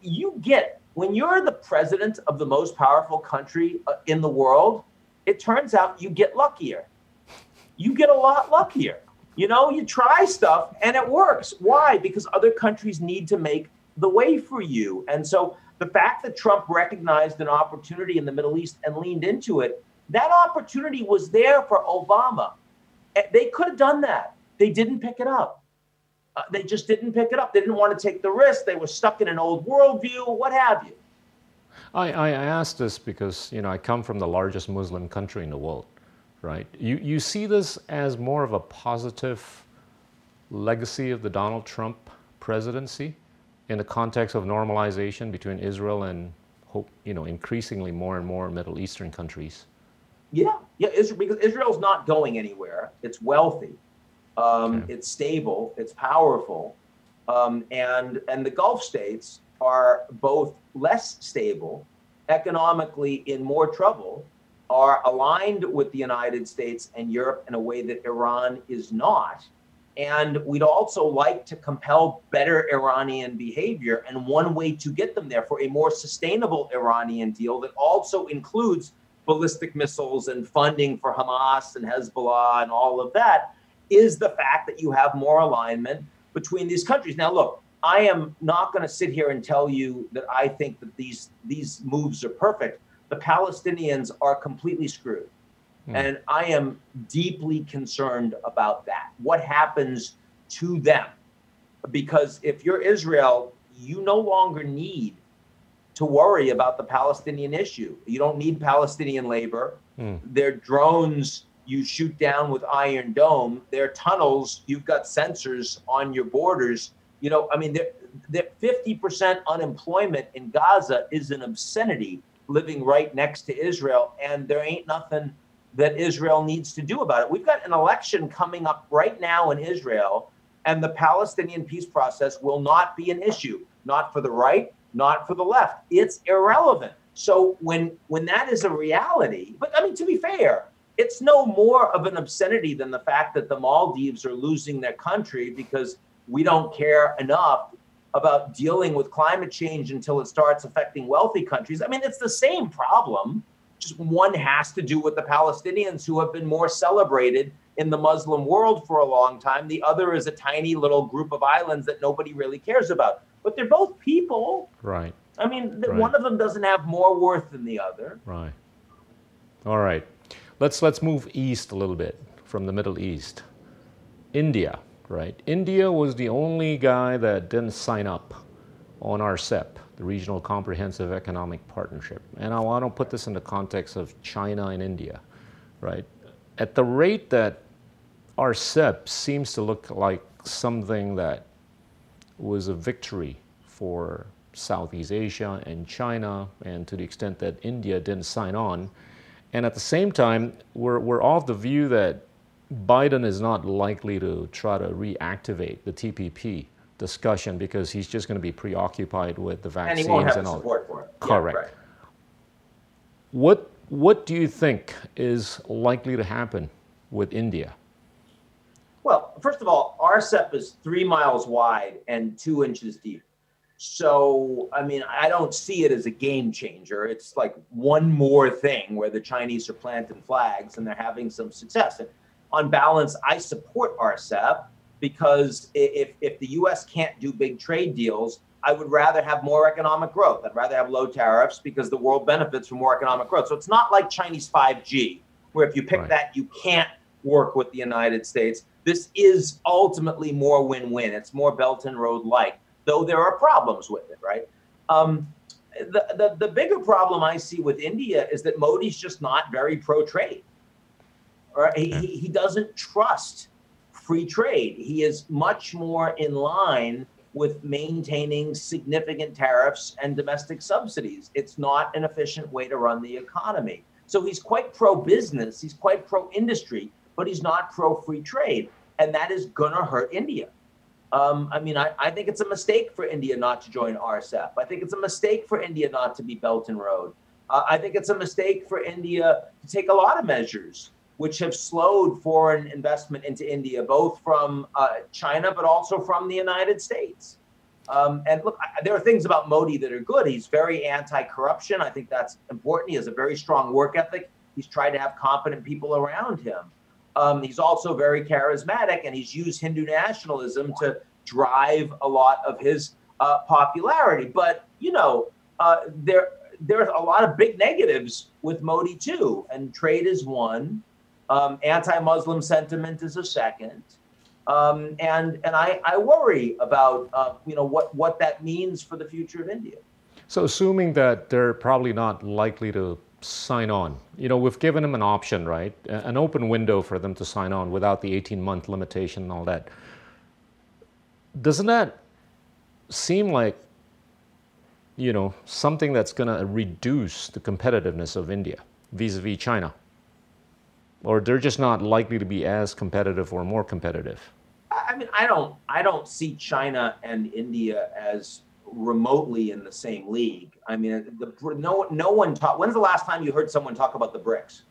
you get when you're the president of the most powerful country uh, in the world, it turns out you get luckier. You get a lot luckier. You know, you try stuff and it works. Why? Because other countries need to make the way for you. And so the fact that Trump recognized an opportunity in the Middle East and leaned into it, that opportunity was there for Obama. They could have done that. They didn't pick it up. Uh, they just didn't pick it up. They didn't want to take the risk. They were stuck in an old worldview, what have you. I, I asked this because, you know, I come from the largest Muslim country in the world, right? You, you see this as more of a positive legacy of the Donald Trump presidency? in the context of normalization between Israel and hope, you know, increasingly more and more Middle Eastern countries? Yeah, yeah, Israel, because Israel's not going anywhere. It's wealthy, um, okay. it's stable, it's powerful, um, and and the Gulf states are both less stable, economically in more trouble, are aligned with the United States and Europe in a way that Iran is not. And we'd also like to compel better Iranian behavior. And one way to get them there for a more sustainable Iranian deal that also includes ballistic missiles and funding for Hamas and Hezbollah and all of that is the fact that you have more alignment between these countries. Now, look, I am not going to sit here and tell you that I think that these these moves are perfect. The Palestinians are completely screwed. Hmm. And I am deeply concerned about that. What happens to them? Because if you're Israel, you no longer need to worry about the Palestinian issue. You don't need Palestinian labor. Mm. Their drones you shoot down with Iron Dome. Their tunnels, you've got sensors on your borders. You know, I mean, that 50% unemployment in Gaza is an obscenity living right next to Israel, and there ain't nothing that Israel needs to do about it. We've got an election coming up right now in Israel, and the Palestinian peace process will not be an issue, not for the right, not for the left. It's irrelevant. So when when that is a reality, but I mean to be fair, it's no more of an obscenity than the fact that the Maldives are losing their country because we don't care enough about dealing with climate change until it starts affecting wealthy countries. I mean, it's the same problem. Just one has to do with the Palestinians who have been more celebrated in the Muslim world for a long time. The other is a tiny little group of islands that nobody really cares about. But they're both people. Right. I mean, right. one of them doesn't have more worth than the other. Right. All right. Let's let's move east a little bit from the Middle East. India, right? India was the only guy that didn't sign up on RCEP, the Regional Comprehensive Economic Partnership. And I want to put this in the context of China and India, right? At the rate that RCEP seems to look like something that was a victory for Southeast Asia and China, and to the extent that India didn't sign on. And at the same time, we're, we're of the view that Biden is not likely to try to reactivate the TPP discussion because he's just going to be preoccupied with the vaccines and, he won't have and all. Support for it. Correct. Yeah, right. What what do you think is likely to happen with India? Well, first of all, RCEP is three miles wide and two inches deep. So, I mean, I don't see it as a game changer. It's like one more thing where the Chinese are planting flags and they're having some success. And on balance, I support RCEP because if, if the US can't do big trade deals, I would rather have more economic growth. I'd rather have low tariffs because the world benefits from more economic growth. So it's not like Chinese 5G, where if you pick right. that, you can't work with the United States. This is ultimately more win win. It's more Belt and Road like though there are problems with it, right? Um, the, the, the bigger problem I see with India is that Modi's just not very pro trade. Right? He, he doesn't trust free trade. He is much more in line with maintaining significant tariffs and domestic subsidies. It's not an efficient way to run the economy. So he's quite pro business, he's quite pro industry, but he's not pro free trade. And that is going to hurt India. Um, I mean, I, I think it's a mistake for India not to join RCEP. I think it's a mistake for India not to be Belt and Road. Uh, I think it's a mistake for India to take a lot of measures which have slowed foreign investment into India, both from uh, China but also from the United States. Um, and look, I, there are things about Modi that are good. He's very anti-corruption. I think that's important. He has a very strong work ethic. He's tried to have competent people around him. Um, he's also very charismatic, and he's used Hindu nationalism to drive a lot of his uh, popularity. But you know, uh, there there's a lot of big negatives with Modi too, and trade is one. Um, anti-Muslim sentiment is a second. Um, and and I, I worry about uh, you know what what that means for the future of India. So assuming that they're probably not likely to sign on? You know, we've given them an option, right? An open window for them to sign on without the 18 month limitation and all that. Doesn't that seem like, you know, something that's going to reduce the competitiveness of India vis a vis China? Or they're just not likely to be as competitive or more competitive? I mean, I don't, I don't see China and India as remotely in the same league. I mean, the, no no one talk. When's the last time you heard someone talk about the BRICS?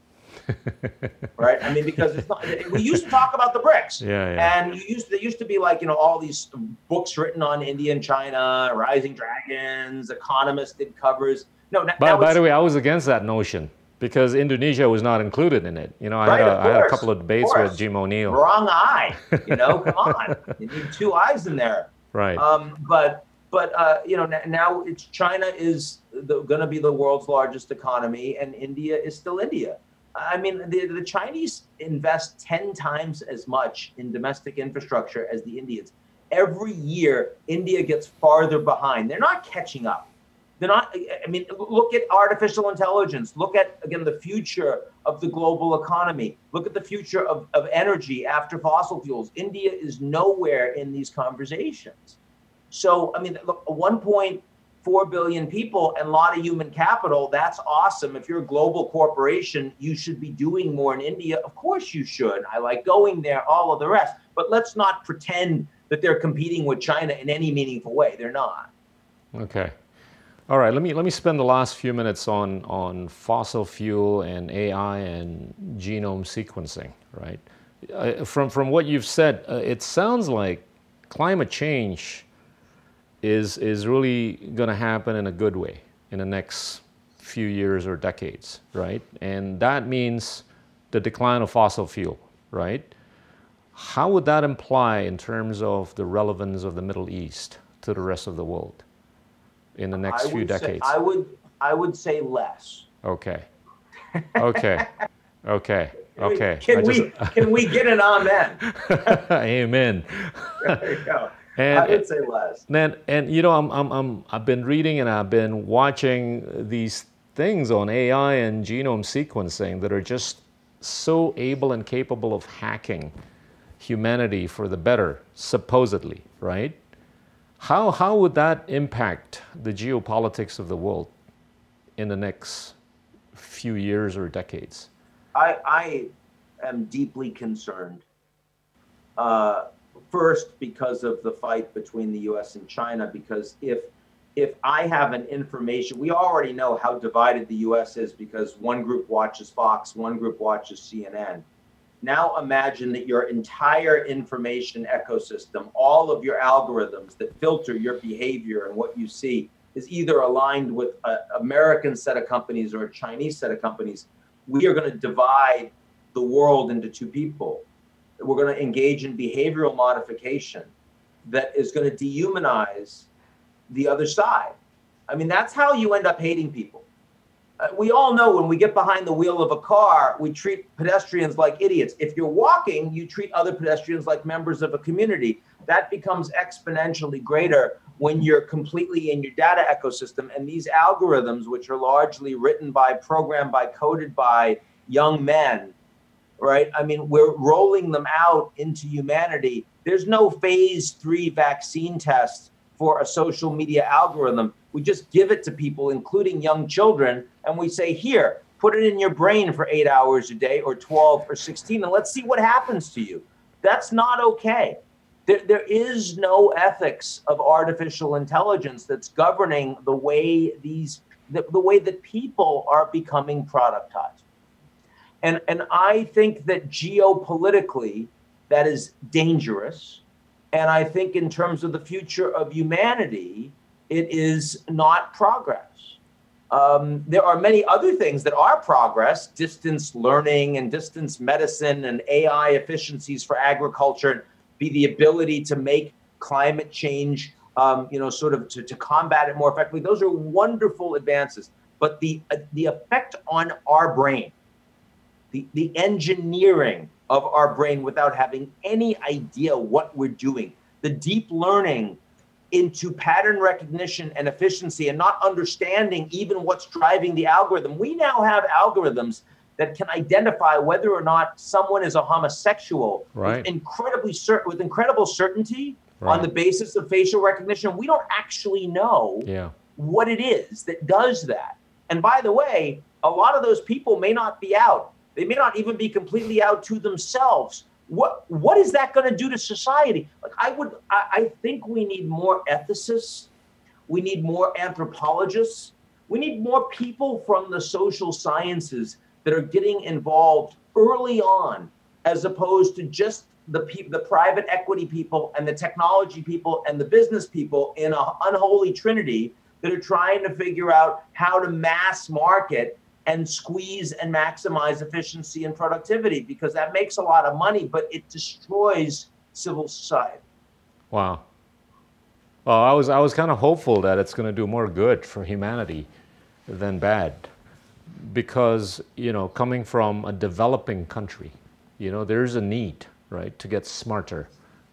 [laughs] right. I mean, because it's not. We used to talk about the BRICS. Yeah, yeah. And you used there used to be like you know all these books written on India and China, rising dragons. Economists did covers. No. Now, by, now by the way, I was against that notion because Indonesia was not included in it. You know, I, right, had, a, I had a couple of debates of with Jim O'Neill. Wrong eye. You know, come [laughs] on. You need two eyes in there. Right. Um, but but uh, you know now it's China is going to be the world's largest economy, and India is still India. I mean, the, the Chinese invest ten times as much in domestic infrastructure as the Indians. Every year, India gets farther behind. They're not catching up. They're not. I mean, look at artificial intelligence. Look at again the future of the global economy. Look at the future of, of energy after fossil fuels. India is nowhere in these conversations. So, I mean, look, 1.4 billion people and a lot of human capital, that's awesome. If you're a global corporation, you should be doing more in India. Of course you should. I like going there, all of the rest. But let's not pretend that they're competing with China in any meaningful way. They're not. Okay. All right, let me let me spend the last few minutes on on fossil fuel and AI and genome sequencing. Right, uh, from from what you've said, uh, it sounds like climate change is, is really going to happen in a good way in the next few years or decades, right? And that means the decline of fossil fuel, right? How would that imply in terms of the relevance of the Middle East to the rest of the world in the next I few would say- decades? I would, I would say less. Okay. Okay. Okay. [laughs] Can we- Okay. Can just- we, can we get an amen? [laughs] Amen. [laughs] There you go. I And, would say less. and and you know, I'm, I'm I'm I've been reading and I've been watching these things on AI and genome sequencing that are just so able and capable of hacking humanity for the better, supposedly, right? How how would that impact the geopolitics of the world in the next few years or decades? I, I am deeply concerned. Uh, first, because of the fight between the U.S. and China. Because if if I have an information, we already know how divided the U.S. is because one group watches Fox, one group watches CNN. Now imagine that your entire information ecosystem, all of your algorithms that filter your behavior and what you see, is either aligned with an American set of companies or a Chinese set of companies. We are going to divide the world into two people. We're going to engage in behavioral modification that is going to dehumanize the other side. I mean, that's how you end up hating people. Uh, we all know when we get behind the wheel of a car, we treat pedestrians like idiots. If you're walking, you treat other pedestrians like members of a community. That becomes exponentially greater when you're completely in your data ecosystem. And these algorithms, which are largely written by, programmed by, coded by young men, right? I mean, we're rolling them out into humanity. There's no phase three vaccine test for a social media algorithm. We just give it to people, including young children, and we say, here, put it in your brain for eight hours a day or 12 or 16, and let's see what happens to you. That's not okay. There, there is no ethics of artificial intelligence that's governing the way these the, the way that people are becoming productized. And, and I think that geopolitically, that is dangerous. And I think in terms of the future of humanity, it is not progress. Um, there are many other things that are progress distance learning and distance medicine and AI efficiencies for agriculture, and be the ability to make climate change, um, you know, sort of to, to combat it more effectively. Those are wonderful advances. But the, uh, the effect on our brain, the, the engineering of our brain without having any idea what we're doing, the deep learning into pattern recognition and efficiency and not understanding even what's driving the algorithm. We now have algorithms that can identify whether or not someone is a homosexual Right. with incredibly cer- with incredible certainty on the basis of facial recognition. We don't actually know Yeah. what it is that does that. And by the way, a lot of those people may not be out. They may not even be completely out to themselves. What what is that going to do to society? Like I would I, I think we need more ethicists. We need more anthropologists. We need more people from the social sciences that are getting involved early on, as opposed to just the the private equity people and the technology people and the business people in an unholy trinity that are trying to figure out how to mass market and squeeze and maximize efficiency and productivity because that makes a lot of money, but it destroys civil society. Wow. Well, I was I was kind of hopeful that it's going to do more good for humanity than bad, because you know, coming from a developing country, you know, there's a need, right, to get smarter.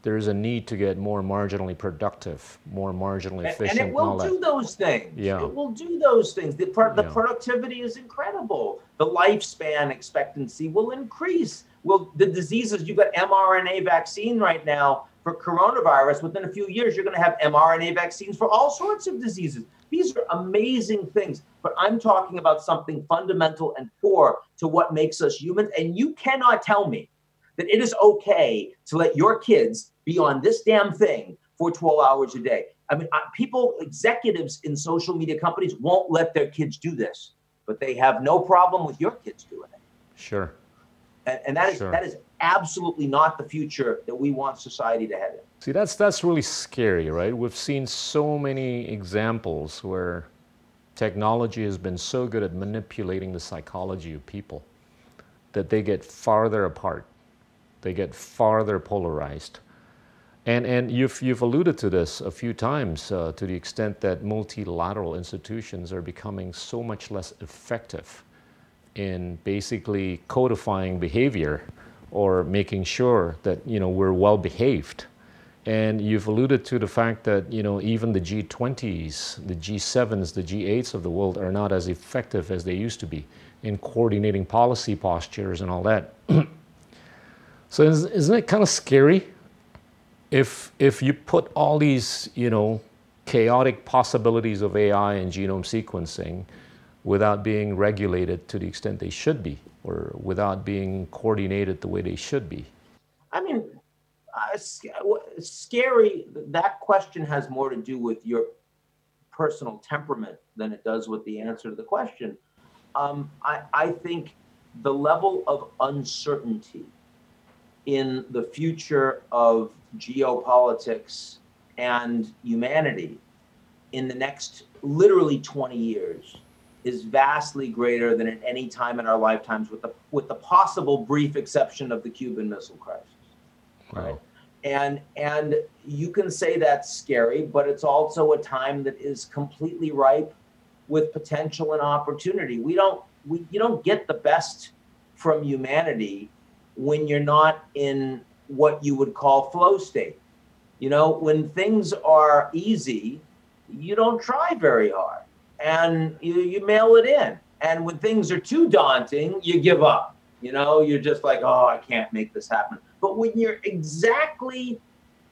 There's a need to get more marginally productive, more marginally And, efficient. and it will that. do those things. Yeah. It will do those things. The, pro- the Yeah. productivity is incredible. The lifespan expectancy will increase. Will the diseases you've got mRNA vaccine right now for coronavirus? Within a few years, you're going to have mRNA vaccines for all sorts of diseases. These are amazing things. But I'm talking about something fundamental and core to what makes us humans. And you cannot tell me that it is okay to let your kids be on this damn thing for 12 hours a day. I mean, people, executives in social media companies won't let their kids do this, but they have no problem with your kids doing it. Sure. And, and that is Sure. that is absolutely not the future that we want society to head in. See, that's that's really scary, right? We've seen so many examples where technology has been so good at manipulating the psychology of people that they get farther apart, they get farther polarized. And, and you've, you've alluded to this a few times uh, to the extent that multilateral institutions are becoming so much less effective in basically codifying behavior or making sure that you know we're well behaved. And you've alluded to the fact that you know even the G20s, the G7s, the G8s of the world are not as effective as they used to be in coordinating policy postures and all that. [clears throat] so isn't it kind of scary if if you put all these you know chaotic possibilities of AI and genome sequencing without being regulated to the extent they should be? or without being coordinated the way they should be? I mean, uh, scary, that question has more to do with your personal temperament than it does with the answer to the question. Um, I, I think the level of uncertainty in the future of geopolitics and humanity in the next literally 20 years is vastly greater than at any time in our lifetimes, with the with the possible brief exception of the Cuban Missile Crisis. Right. And and you can say that's scary, but it's also a time that is completely ripe with potential and opportunity. We don't we you don't get the best from humanity when you're not in what you would call flow state. You know, when things are easy, you don't try very hard and you, you mail it in. And when things are too daunting, you give up. You know, you're just like, oh, I can't make this happen. But when you're exactly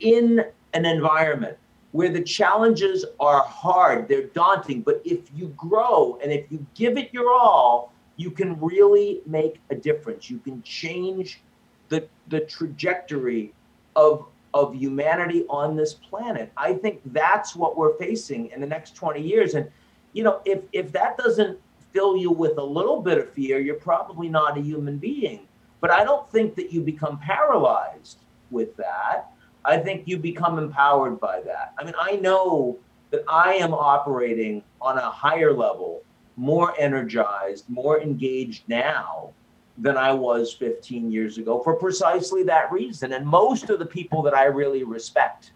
in an environment where the challenges are hard, they're daunting, but if you grow and if you give it your all, you can really make a difference. You can change the, the trajectory of, of humanity on this planet. I think that's what we're facing in the next 20 years. And you know, if if that doesn't fill you with a little bit of fear, you're probably not a human being. But I don't think that you become paralyzed with that. I think you become empowered by that. I mean, I know that I am operating on a higher level, more energized, more engaged now than I was 15 years ago for precisely that reason. And most of the people that I really respect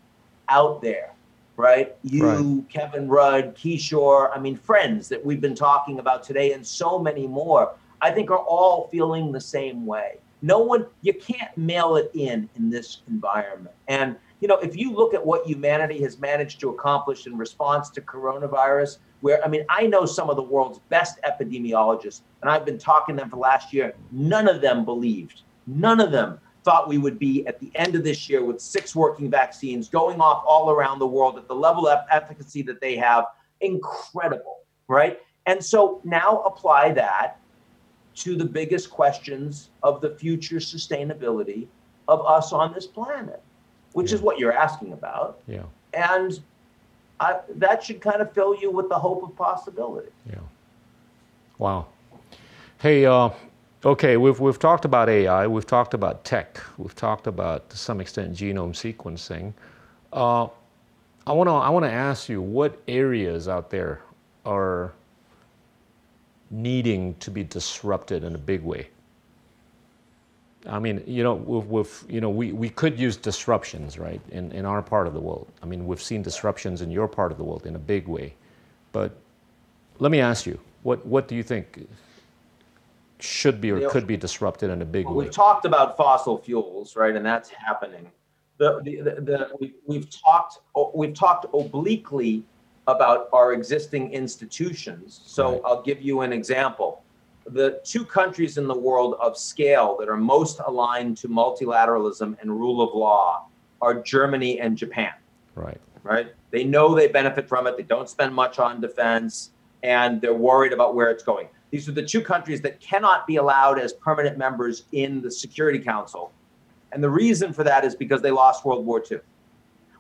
out there right? You, right. Kevin Rudd, Kishore, I mean, friends that we've been talking about today, and so many more, I think are all feeling the same way. No one, you can't mail it in in this environment. And, you know, if you look at what humanity has managed to accomplish in response to coronavirus, where, I mean, I know some of the world's best epidemiologists, and I've been talking to them for last year, none of them believed, none of them thought we would be at the end of this year with six working vaccines going off all around the world at the level of efficacy that they have. Incredible, right? And so now apply that to the biggest questions of the future sustainability of us on this planet, which yeah. is what you're asking about. Yeah. And I, that should kind of fill you with the hope of possibility. Yeah. Wow. Hey, uh, Okay, we've, we've talked about AI, we've talked about tech, we've talked about, to some extent, genome sequencing. Uh, I want to I wanna ask you what areas out there are needing to be disrupted in a big way? I mean, you know, we've, we've, you know, we, we could use disruptions, right, in, in our part of the world. I mean, we've seen disruptions in your part of the world in a big way. But let me ask you, what, what do you think should be or could be disrupted in a big well, way. We've talked about fossil fuels, right, and that's happening. The, the, the, the we, we've talked we've talked obliquely about our existing institutions. So right. I'll give you an example. The two countries in the world of scale that are most aligned to multilateralism and rule of law are Germany and Japan. Right. Right. They know they benefit from it. They don't spend much on defense, and they're worried about where it's going. These are the two countries that cannot be allowed as permanent members in the Security Council. And the reason for that is because they lost World War II,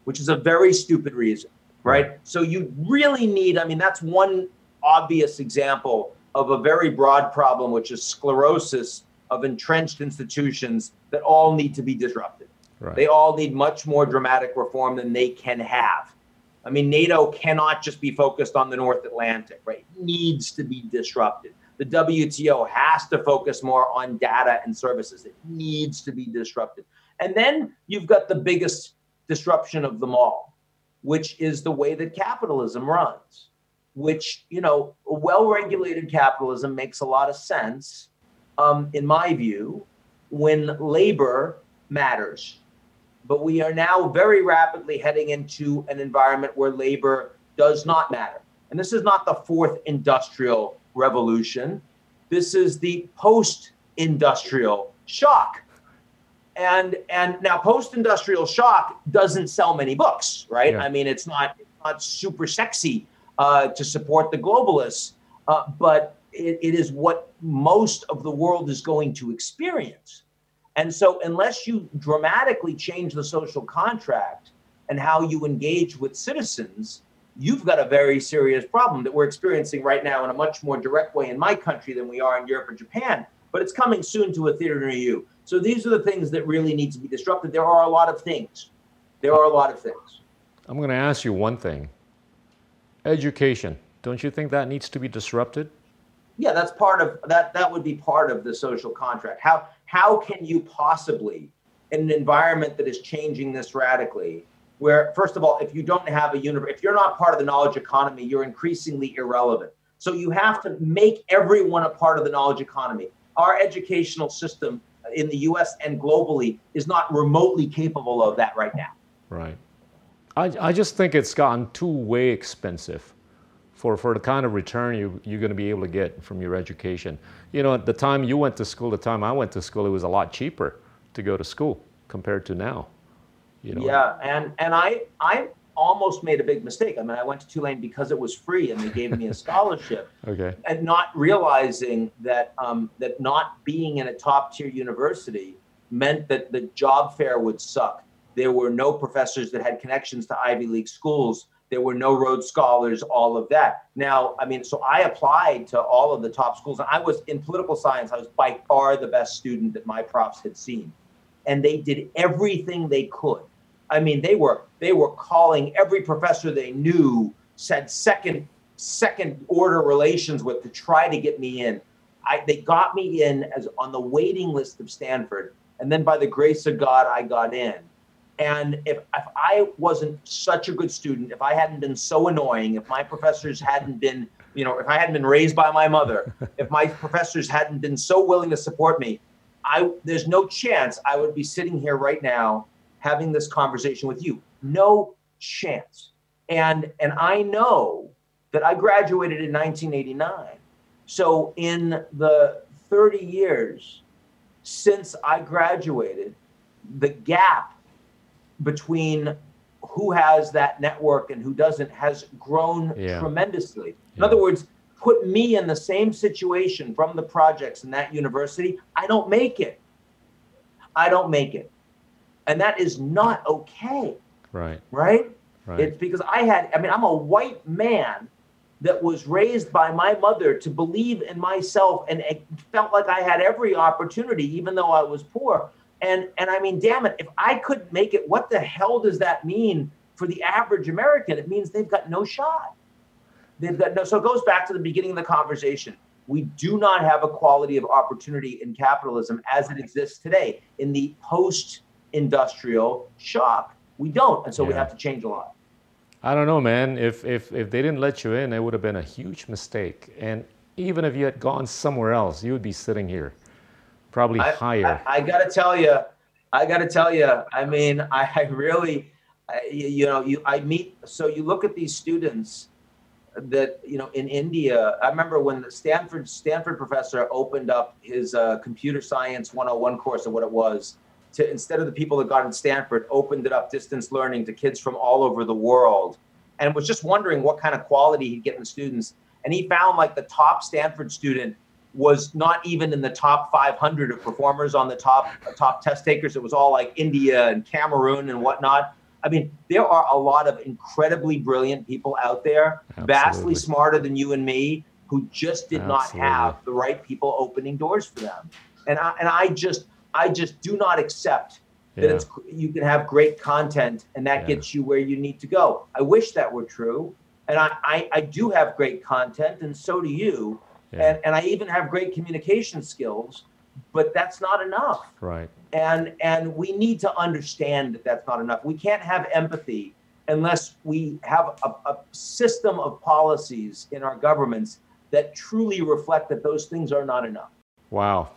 which is a very stupid reason, right? So you really need, I mean, that's one obvious example of a very broad problem, which is sclerosis of entrenched institutions that all need to be disrupted. Right. They all need much more dramatic reform than they can have. I mean, NATO cannot just be focused on the North Atlantic, right? It needs to be disrupted. The WTO has to focus more on data and services. It needs to be disrupted. And then you've got the biggest disruption of them all, which is the way that capitalism runs, which, you know, well regulated capitalism makes a lot of sense, um, in my view, when labor matters. But we are now very rapidly heading into an environment where labor does not matter. And this is not the fourth industrial revolution. This is the post industrial shock and and now post-industrial shock doesn't sell many books right yeah. i mean it's not it's not super sexy uh, to support the globalists uh, but it, it is what most of the world is going to experience and so unless you dramatically change the social contract and how you engage with citizens you've got a very serious problem that we're experiencing right now in a much more direct way in my country than we are in europe or japan but it's coming soon to a theater near you so these are the things that really need to be disrupted. There are a lot of things. There are a lot of things. I'm going to ask you one thing. Education. Don't you think that needs to be disrupted? Yeah, that's part of that that would be part of the social contract. How how can you possibly in an environment that is changing this radically where first of all if you don't have a universe if you're not part of the knowledge economy you're increasingly irrelevant so you have to make everyone a part of the knowledge economy our educational system in the US and globally is not remotely capable of that right now. Right. I, I just think it's gotten too way expensive for, for the kind of return you, you're going to be able to get from your education. You know, at the time you went to school, the time I went to school, it was a lot cheaper to go to school compared to now. You know? Yeah, and and I I almost made a big mistake. I mean, I went to Tulane because it was free and they gave me a scholarship. [laughs] okay. And not realizing that um, that not being in a top tier university meant that the job fair would suck. There were no professors that had connections to Ivy League schools. There were no Rhodes Scholars, all of that. Now, I mean, so I applied to all of the top schools. And I was in political science, I was by far the best student that my profs had seen. And they did everything they could I mean, they were they were calling every professor they knew, said second second order relations with to try to get me in. I, they got me in as on the waiting list of Stanford, and then by the grace of God, I got in. And if, if I wasn't such a good student, if I hadn't been so annoying, if my professors hadn't been, you know, if I hadn't been raised by my mother, [laughs] if my professors hadn't been so willing to support me, I there's no chance I would be sitting here right now having this conversation with you. No chance. And and I know that I graduated in 1989. So in the 30 years since I graduated, the gap between who has that network and who doesn't has grown yeah. tremendously. In yeah. other words, put me in the same situation from the projects in that university, I don't make it. I don't make it and that is not okay. Right. Right. Right. It's because I had. I mean, I'm a white man that was raised by my mother to believe in myself and it felt like I had every opportunity, even though I was poor. And and I mean, damn it, if I could make it, what the hell does that mean for the average American? It means they've got no shot. They've got no. So it goes back to the beginning of the conversation. We do not have equality of opportunity in capitalism as it exists today. In the post industrial shock. We don't, and so yeah. we have to change a lot. I don't know, man. If if if they didn't let you in, it would have been a huge mistake. And even if you had gone somewhere else, you would be sitting here, probably I, higher. I, I got to tell you, I got to tell you. I mean, I, I really, I, you know, you I meet. So you look at these students that you know in India. I remember when the Stanford Stanford professor opened up his uh, computer science 101 course or what it was to instead of the people that got in Stanford, opened it up distance learning to kids from all over the world, and was just wondering what kind of quality he'd get in the students. And he found like the top Stanford student was not even in the top 500 of performers on the top top test takers. It was all like India and Cameroon and whatnot. I mean, there are a lot of incredibly brilliant people out there, Absolutely. vastly smarter than you and me, who just did Absolutely. not have the right people opening doors for them And I, and I just I just do not accept that Yeah. it's you can have great content and that Yeah. gets you where you need to go. I wish that were true. And I, I, I do have great content and so do you. Yeah. And and I even have great communication skills, but that's not enough Right. and and we need to understand that that's not enough we can't have empathy unless we have a, a system of policies in our governments that truly reflect that those things are not enough Wow.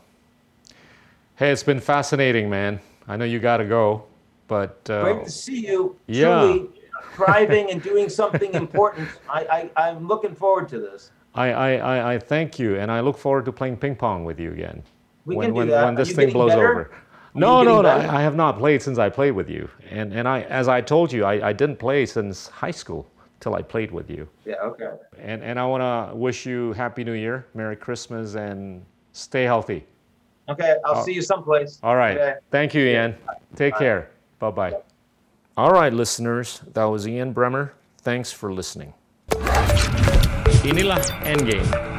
Hey, it's been fascinating, man. I know you got to go, but uh, great to see you yeah. truly thriving and doing something important I, I i'm looking forward to this I, I, I, I thank you, and I look forward to playing ping pong with you again We when, can do when, that. when this thing blows better? over. No, no, no. better? I, I have not played since I played with you, and and I, as I told you, I, I didn't play since high school till I played with you. yeah okay And and I want to wish you happy New Year, Merry Christmas, and stay healthy. okay i'll Oh. see you someplace All right. Okay. Thank you, Ian. Take care. Bye bye. All right, listeners. That was Ian Bremmer. Thanks for listening. Inilah Endgame.